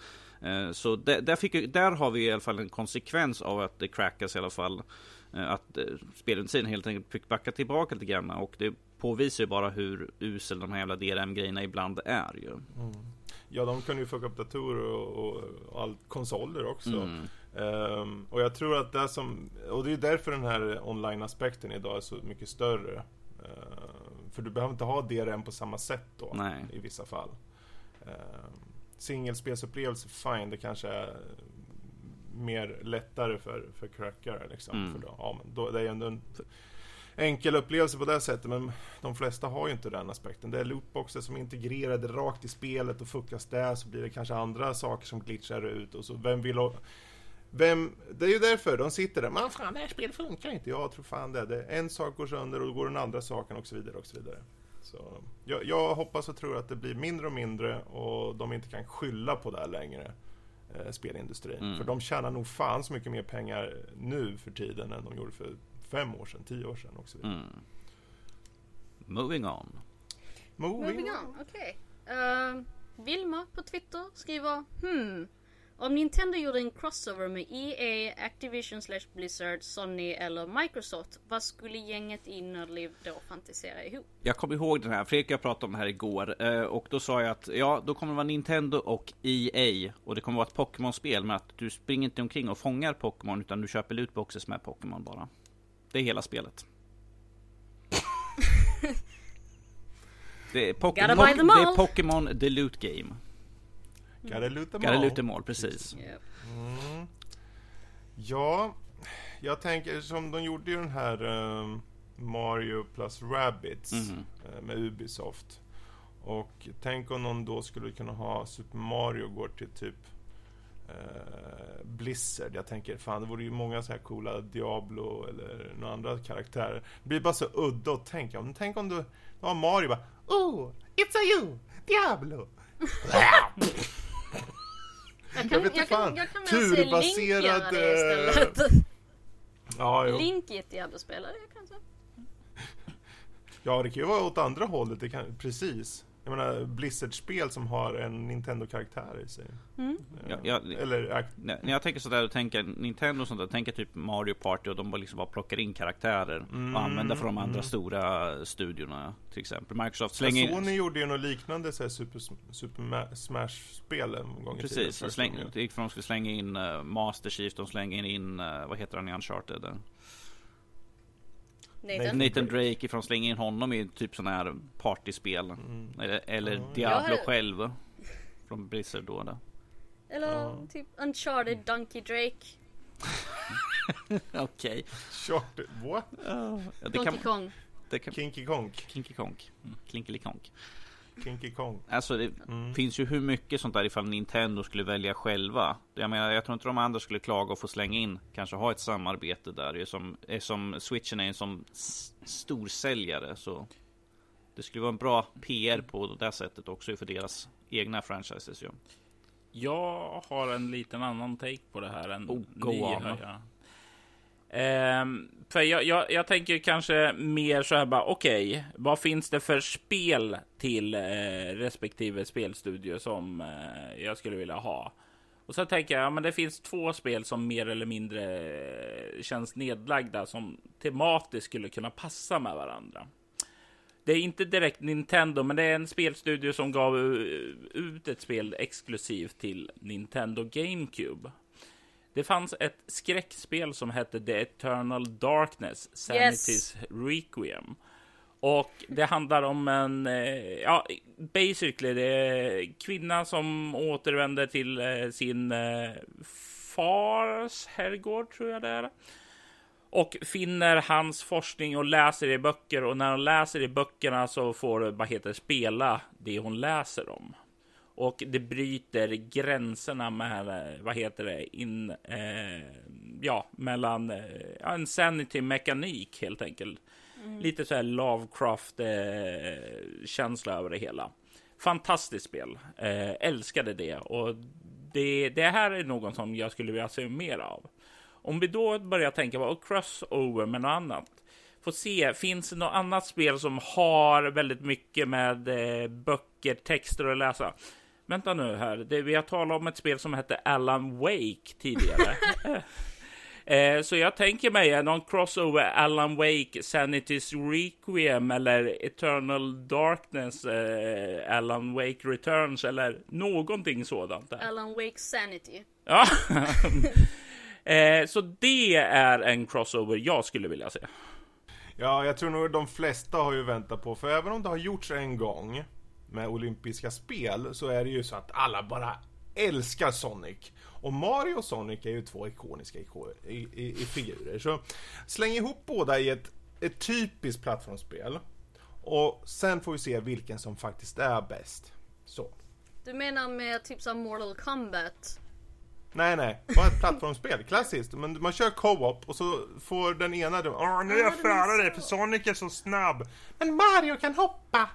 Eh, så där, där, fick, där har vi i alla fall en konsekvens av att det crackas i alla fall. Eh, att eh, spelindustrin helt enkelt fick backa tillbaka lite grann och det påvisar ju bara hur usel de här jävla DRM-grejerna ibland är ju. Mm. Ja, de kan ju fucka upp datorer och, och, all konsoler också. Mm. Um, och jag tror att det som, och det är därför den här online-aspekten idag är så mycket större. Uh, för du behöver inte ha DRM på samma sätt då Nej. i vissa fall. Uh, singelspelsupplevelse, fine, det kanske är mer lättare för, för crackare liksom. Mm. För då, ja, men då, det är ändå en enkel upplevelse på det sättet. Men de flesta har ju inte den aspekten. Det är lootboxer som är integrerade rakt i spelet och fuckas där så blir det kanske andra saker som glitchar ut. Och så vem vill ha... Vem, det är ju därför de sitter där. Men fan, det här spelet funkar inte. Jag tror fan det. det en sak går sönder och då går den andra saken och så vidare och så vidare. Så, jag, jag, hoppas och tror att det blir mindre och mindre och de inte kan skylla på det här längre. Eh, spelindustrin. Mm. För de tjänar nog fan så mycket mer pengar nu för tiden än de gjorde för fem år sedan, tio år sedan och så vidare. Mm. Moving on. Moving, Moving on, on. okej. Okay. Uh, Vilma på Twitter skriver Hmm. Om Nintendo gjorde en crossover med EA, Activision slash Blizzard, Sony eller Microsoft, vad skulle gänget i Nerdliv då fantisera ihop? Jag kommer ihåg den här, Fredrik jag pratade om det här igår eh, och då sa jag att ja, då kommer det vara Nintendo och EA och det kommer vara ett Pokémon-spel med att du springer inte omkring och fångar Pokémon utan du köper lootboxes med Pokémon bara. Det är hela spelet. [laughs] det är Pokémon, det är Pokémon The Loot Game. Gotta loot them Gotta loot them all, precis. Mm. Ja, jag tänker som de gjorde ju den här um, Mario plus Rabbids mm. uh, med Ubisoft. Och tänk om någon då skulle kunna ha Super Mario går till typ uh, Blizzard. Jag tänker fan det vore ju många så här coola Diablo eller några andra karaktärer. Det blir bara så udda att tänka om. Tänk om du, du har Mario bara Oh, it's a you, Diablo. [laughs] [laughs] Jag, kan, jag vet jag fan. Kan, jag kan Turbaserad... Link istället. ja, jo. Link i ett Diablo-spelare kanske? Ja, det kan ju vara åt andra hållet. Det kan, precis. Jag menar Blizzard-spel som har en Nintendo-karaktär i sig. Mm. Ja, ja, Eller, när jag tänker sådär och tänker Nintendo och sånt där, tänker typ Mario Party och de bara liksom bara plockar in karaktärer mm. och använder för de andra mm. stora studiorna. Till exempel Microsoft slänger in... Sony gjorde ju något liknande så Super, Super Smash-spel en gång Precis, i tiden. Släng, det gick från att de skulle slänga in uh, Master Chief, de slänger in, uh, vad heter han i Uncharted? Nathan. Nathan Drake ifrån Släng in honom i typ sån här partyspel. Mm. Eller, eller Ja. Diablo har- själv. Från Blizzard då. då. Eller Ja. typ Uncharted Donkey Drake. [laughs] Okej. Short, what? Ja, det Donkey kan, Kong. det kan... Kinky Konk. Kinky Konk. Mm. Klinkelikonk. Kinky Kong. Alltså det Mm. finns ju hur mycket sånt där ifall Nintendo skulle välja själva. Jag menar, jag tror inte de andra skulle klaga och få slänga in, kanske ha ett samarbete där. Det är som, är som Switchen är en som storsäljare så det skulle vara en bra PR på det sättet också för deras egna franchises ju. Jag har en liten annan take på det här än Oh, go ni on. Ehm, för jag, jag, jag tänker kanske mer så här bara, okej, vad finns det för spel till eh, respektive spelstudio som eh, jag skulle vilja ha? Och så tänker jag, ja, men det finns två spel som mer eller mindre eh, känns nedlagda som tematiskt skulle kunna passa med varandra. Det är inte direkt Nintendo, men det är en spelstudio som gav eh, ut ett spel exklusivt till Nintendo GameCube. Det fanns ett skräckspel som hette The Eternal Darkness, Sanity's Requiem. Och det handlar om en, eh, ja, basically det är kvinna som återvänder till eh, sin eh, fars herrgård, tror jag det är. Och finner hans forskning och läser i böcker och när hon läser i böckerna så får, vad heter spela det hon läser om. Och det bryter gränserna med, eh, vad heter det, in, eh, ja, mellan eh, ja, en sanity-mekanik helt enkelt. Lite så här Lovecraft-känsla över det hela. Fantastiskt spel. Eh, älskade det. Och det, det här är något som jag skulle vilja se mer av. Om vi då börjar tänka på crossover med något annat. Får se, finns det något annat spel som har väldigt mycket med eh, böcker, texter att läsa? Vänta nu här, det, vi har talat om ett spel som hette Alan Wake tidigare. [laughs] Eh, Så jag tänker mig någon crossover Alan Wake, Sanity's Requiem eller Eternal Darkness, eh, Alan Wake Returns eller någonting sådant. Där. Alan Wake Sanity. Ja. [laughs] eh, så det är en crossover jag skulle vilja se. Ja, jag tror nog de flesta har ju väntat på, för även om det har gjorts en gång med olympiska spel så är det ju så att alla bara älskar Sonic. Och Mario och Sonic är ju två ikoniska iko- i, i, i figurer. Så släng ihop båda i ett, ett typiskt plattformsspel. Och sen får vi se vilken som faktiskt är bäst. Så. Du menar med typ som Mortal Kombat? Nej, nej. Bara ett plattformsspel. Klassiskt. Men man kör co-op och så får den ena Åh, nu är jag före dig för Sonic är så snabb. Men Mario kan hoppa.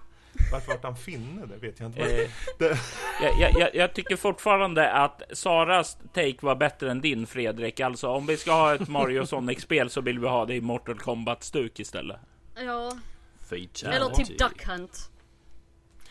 Varför vart han finne? Det vet jag inte. Eh, det, jag, jag- jag, jag tycker fortfarande att Saras take var bättre än din Fredrik. Alltså om vi ska ha ett Mario Sonic-spel så vill vi ha det i Mortal Kombat-stuk istället. Ja, Fatality. eller typ Duck Hunt.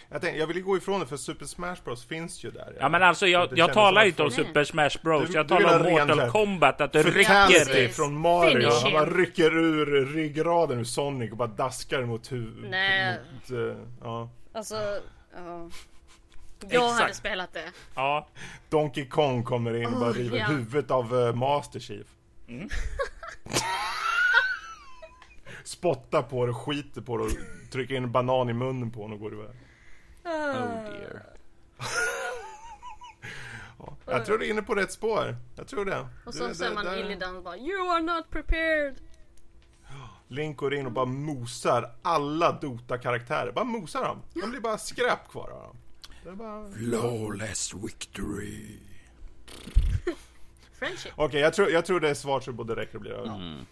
Jag, tänkte, jag vill ju gå ifrån det för Super Smash Bros finns ju där. Ja men alltså jag, jag talar inte om. Super Smash Bros. Du- Jag talar om Mortal där- Kombat. Att det. Precis. från Mario. Han bara rycker ur ryggraden ur Sonic och bara daskar mot huvudet. Nej. Mot, eh, ja. Alltså, ja. Jag hade Exakt. spelat det. Ja, Donkey Kong kommer in och bara Oh, river ja. huvudet av uh, Master Chief. Mm. Spottar på det, skiter på det och trycker in en banan i munnen på honom och går iväg. Oh dear. [laughs] Ja. Jag tror du är inne på rätt spår. Jag tror det. Och så ser man Illidan och bara You are not prepared! [gasps] Link går in och bara mosar alla Dota-karaktärer. Bara mosar dem. De blir bara skräp kvar av dem. Det är bara... Flawless victory. [laughs] Friendship. Okej, jag, tror, jag tror det är svaret så både räcker och blir över. Mm.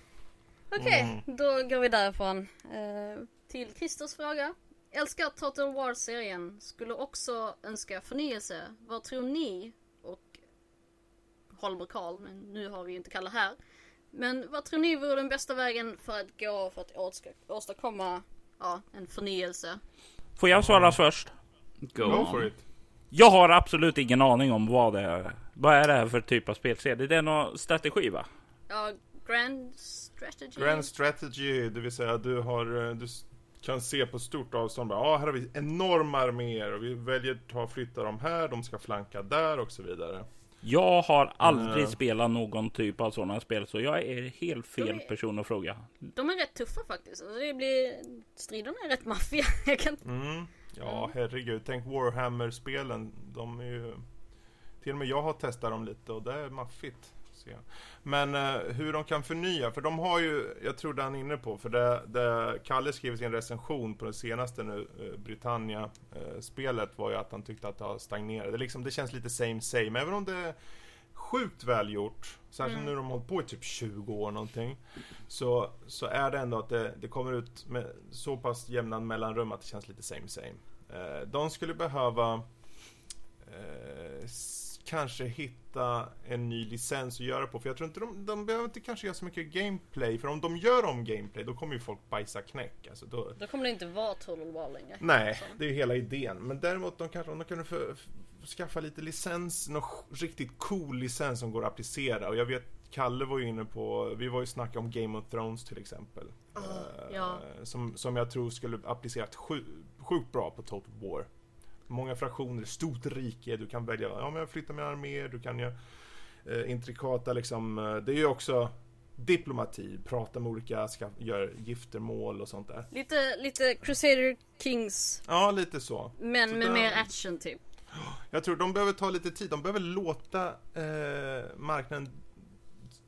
Okej, då går vi därifrån. Eh, till Christers fråga. Älskar Total War-serien. Skulle också önska förnyelse. Vad tror ni? Och Holmer Karl, men nu har vi ju inte Kalle här. Men vad tror ni vore den bästa vägen för att gå för att åstadkomma ja, en förnyelse? får jag svara först? Go, Go for it. Jag har absolut ingen aning om vad det är. Vad är det här för typ av spelserie? Det är någon strategi va? Ja, Grand Strategy? Grand strategy, det vill säga du har, eh, du kan se på stort avstånd bara, ah, här har vi enorma arméer och vi väljer att ta flytta dem här, de ska flanka där och så vidare. Jag har aldrig uh. spelat någon typ av sådana spel, så jag är helt fel är, person att fråga. De är rätt tuffa faktiskt. Alltså, det blir, striderna är rätt maffiga. [laughs] Jag kan... Mm. Ja, mm. herregud. Tänk Warhammer-spelen. De är ju... Till och med jag har testat dem lite och det är maffigt. Men uh, hur de kan förnya, för de har ju, jag tror det han är inne på, för det, det Kalle skrev i sin recension på det senaste nu, uh, Britannia-spelet, var ju att han tyckte att det har stagnerat. Det, liksom, det känns lite same same, även om det sjukt välgjort, särskilt mm. nu de har hållit på i typ 20 år någonting, så, så är det ändå att det, det kommer ut med så pass jämna mellanrum att det känns lite same same. de skulle behöva kanske hitta en ny licens att göra på. För jag tror inte de, de behöver inte kanske göra så mycket gameplay. För om de gör om gameplay då kommer ju folk bajsa knäck. Alltså då... då kommer det inte vara Total War längre. Nej, alltså. det är ju hela idén. Men däremot de kanske, om de kunde för, skaffa lite licens, någon riktigt cool licens som går att applicera. Och jag vet Kalle var ju inne på, vi var ju snacka om Game of Thrones till exempel. Oh, uh, ja. som, som jag tror skulle applicerat sjukt bra på Total War många fraktioner, stort rike, du kan välja, ja men jag flyttar mina arméer, du kan göra eh, intrikata liksom, eh, det är ju också diplomati, prata med olika, ska, gör giftermål och sånt där. Lite, lite Crusader Kings. Ja, lite så. Men så med där, mer action typ. Jag tror de behöver ta lite tid, de behöver låta eh, marknaden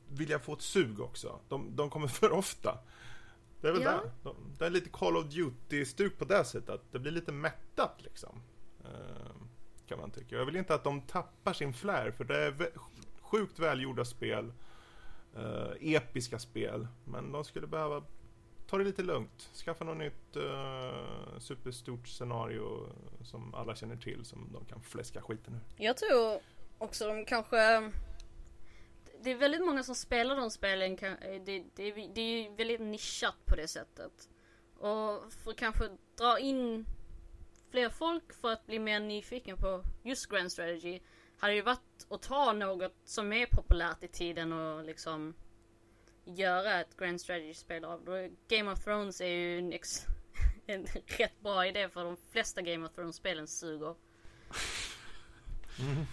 vilja få ett sug också. De, de kommer [laughs] för ofta. Det är väl ja. det. De, det är lite Call of Duty-stuk på det sättet. Att det blir lite mättat liksom. Eh, kan man tycka. Jag vill inte att de tappar sin flair för det är sjukt välgjorda spel. Uh, episka spel. Men de skulle behöva ta det lite lugnt. Skaffa något nytt uh, superstort scenario som alla känner till som de kan fläska skiten ur. Jag tror också de kanske det är väldigt många som spelar de spelen. Det, det, det är ju väldigt nischat på det sättet. Och för att kanske dra in fler folk för att bli mer nyfiken på just Grand Strategy hade ju varit att ta något som är populärt i tiden och liksom göra ett Grand Strategy-spel av. Game of Thrones är ju en, ex [laughs] en rätt bra idé för de flesta Game of Thrones-spelen suger. Mm.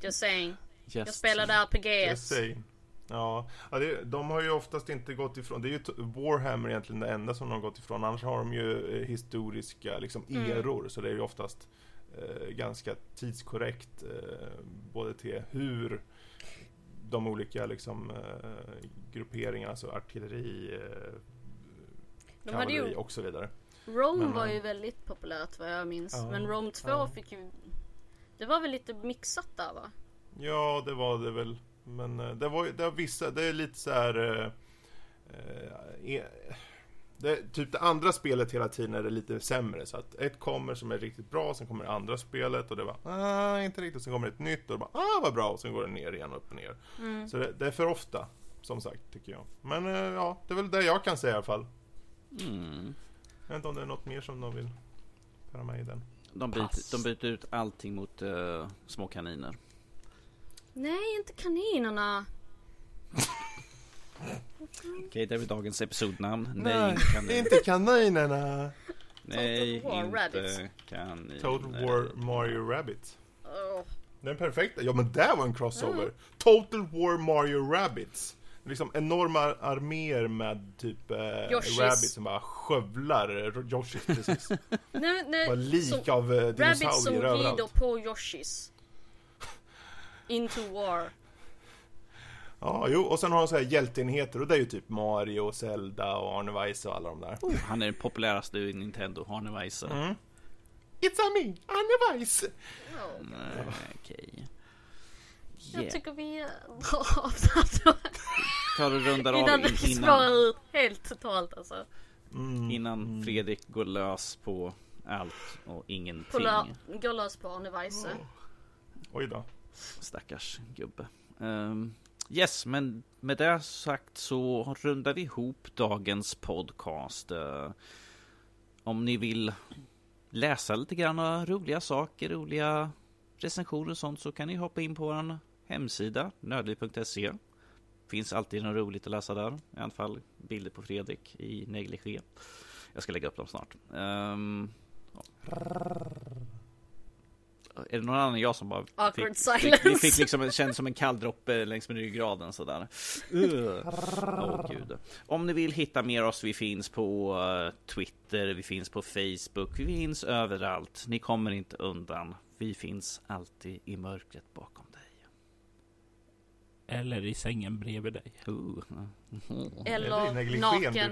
Just saying. Just jag spelade RPGs. Just saying. Ja, ja det, de har ju oftast inte gått ifrån, det är ju Warhammer egentligen det enda som de har gått ifrån, annars har de ju eh, historiska liksom mm. eror, mm. så det är ju oftast eh, ganska tidskorrekt eh, både till hur de olika liksom, eh, grupperingarna, alltså artilleri, eh, kavalleri och så vidare. Rome men, var ju väldigt populärt vad jag minns, ja, men Rome 2 ja. fick ju Det var väl lite mixat där va? Ja, det var det väl. Men eh, det var det var vissa, det är lite så här... Eh, eh, e, det, typ det andra spelet hela tiden är det lite sämre. Så att ett kommer som är riktigt bra, sen kommer det andra spelet och det var ah, inte riktigt. Sen kommer ett nytt och det bara ah, vad bra. Och sen går det ner igen och upp och ner. Mm. Så det, det, är för ofta, som sagt, tycker jag. Men eh, ja, det är väl det jag kan säga i alla fall. Mm. Jag vet inte om det är något mer som de vill föra med i den. De byter, de byter ut allting mot uh, små kaniner. Nej, inte kaninerna. Okej, okay, det är väl dagens episodnamn. Nej, kaniner. inte kaninerna. Nej, Total War inte Rabbits. kaniner. Total War Mario Rabbit. Oh. Den perfekta. Ja, men det var en crossover. Mm. Total War Mario Rabbits. Liksom enorma arméer med typ eh, rabbits som bara skövlar Yoshis precis. [laughs] nej, nej, bara lik så, av eh, dinosaurier Rabbits som rider på Yoshis. Into War. Ja, jo, och sen har de så här hjälteenheter och det är ju typ Mario, Zelda och Arne Weise och alla de där. Oh, han är den populäraste i Nintendo, Arne Weise. Mm. It's a me, Arne Weise! Oh, Nej, okej. Okay. Yeah. Jag tycker vi drar av Tar du rundar av innan det innan... ut helt totalt alltså. Mm. Innan Fredrik går lös på allt och ingenting. Går lös på Arne Weise. Oh. Oj då. Stackars gubbe. Um, yes, men med det sagt så rundar vi ihop dagens podcast. Uh, om ni vill läsa lite grann roliga saker, roliga recensioner och sånt så kan ni hoppa in på vår hemsida nödliv.se. Finns alltid något roligt att läsa där. I alla fall bilder på Fredrik i negligé. Jag ska lägga upp dem snart. Um, är det någon annan än jag som bara Awkward fick, silence. fick, vi fick liksom, kändes som en kalldroppe längs med ryggraden sådär. Uh. Oh, gud. Om ni vill hitta mer oss, vi finns på uh, Twitter, vi finns på Facebook, vi finns överallt. Ni kommer inte undan. Vi finns alltid i mörkret bakom. Eller i sängen bredvid dig. Uh. Eller naken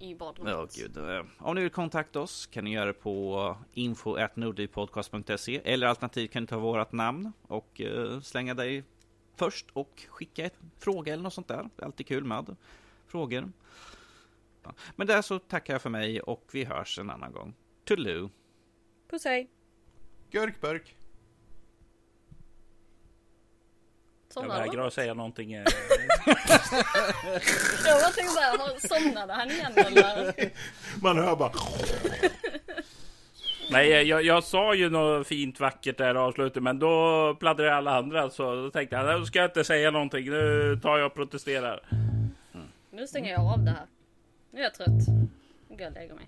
i badrummet. Ja, gud. Eh, Om ni vill kontakta oss kan ni göra det på info.nordipodcast.se eller alternativt kan ni ta vårt namn och eh, slänga dig först och skicka ett fråga eller något sånt där. Det är alltid kul med frågor. Men där så tackar jag för mig och vi hörs en annan gång. Toodaloo! Puss hej. Görkburk. Jag vägrar att säga någonting. eh, Jag bara tänkte såhär, har- somnade han igen eller? Man hör bara... Nej, jag, jag sa ju något fint vackert där i avslutet, men då pladdrade alla andra. Så då tänkte jag, nu ska jag inte säga någonting. Nu tar jag och protesterar. Nu stänger jag av det här. Nu är jag trött. Nu går jag och lägger mig.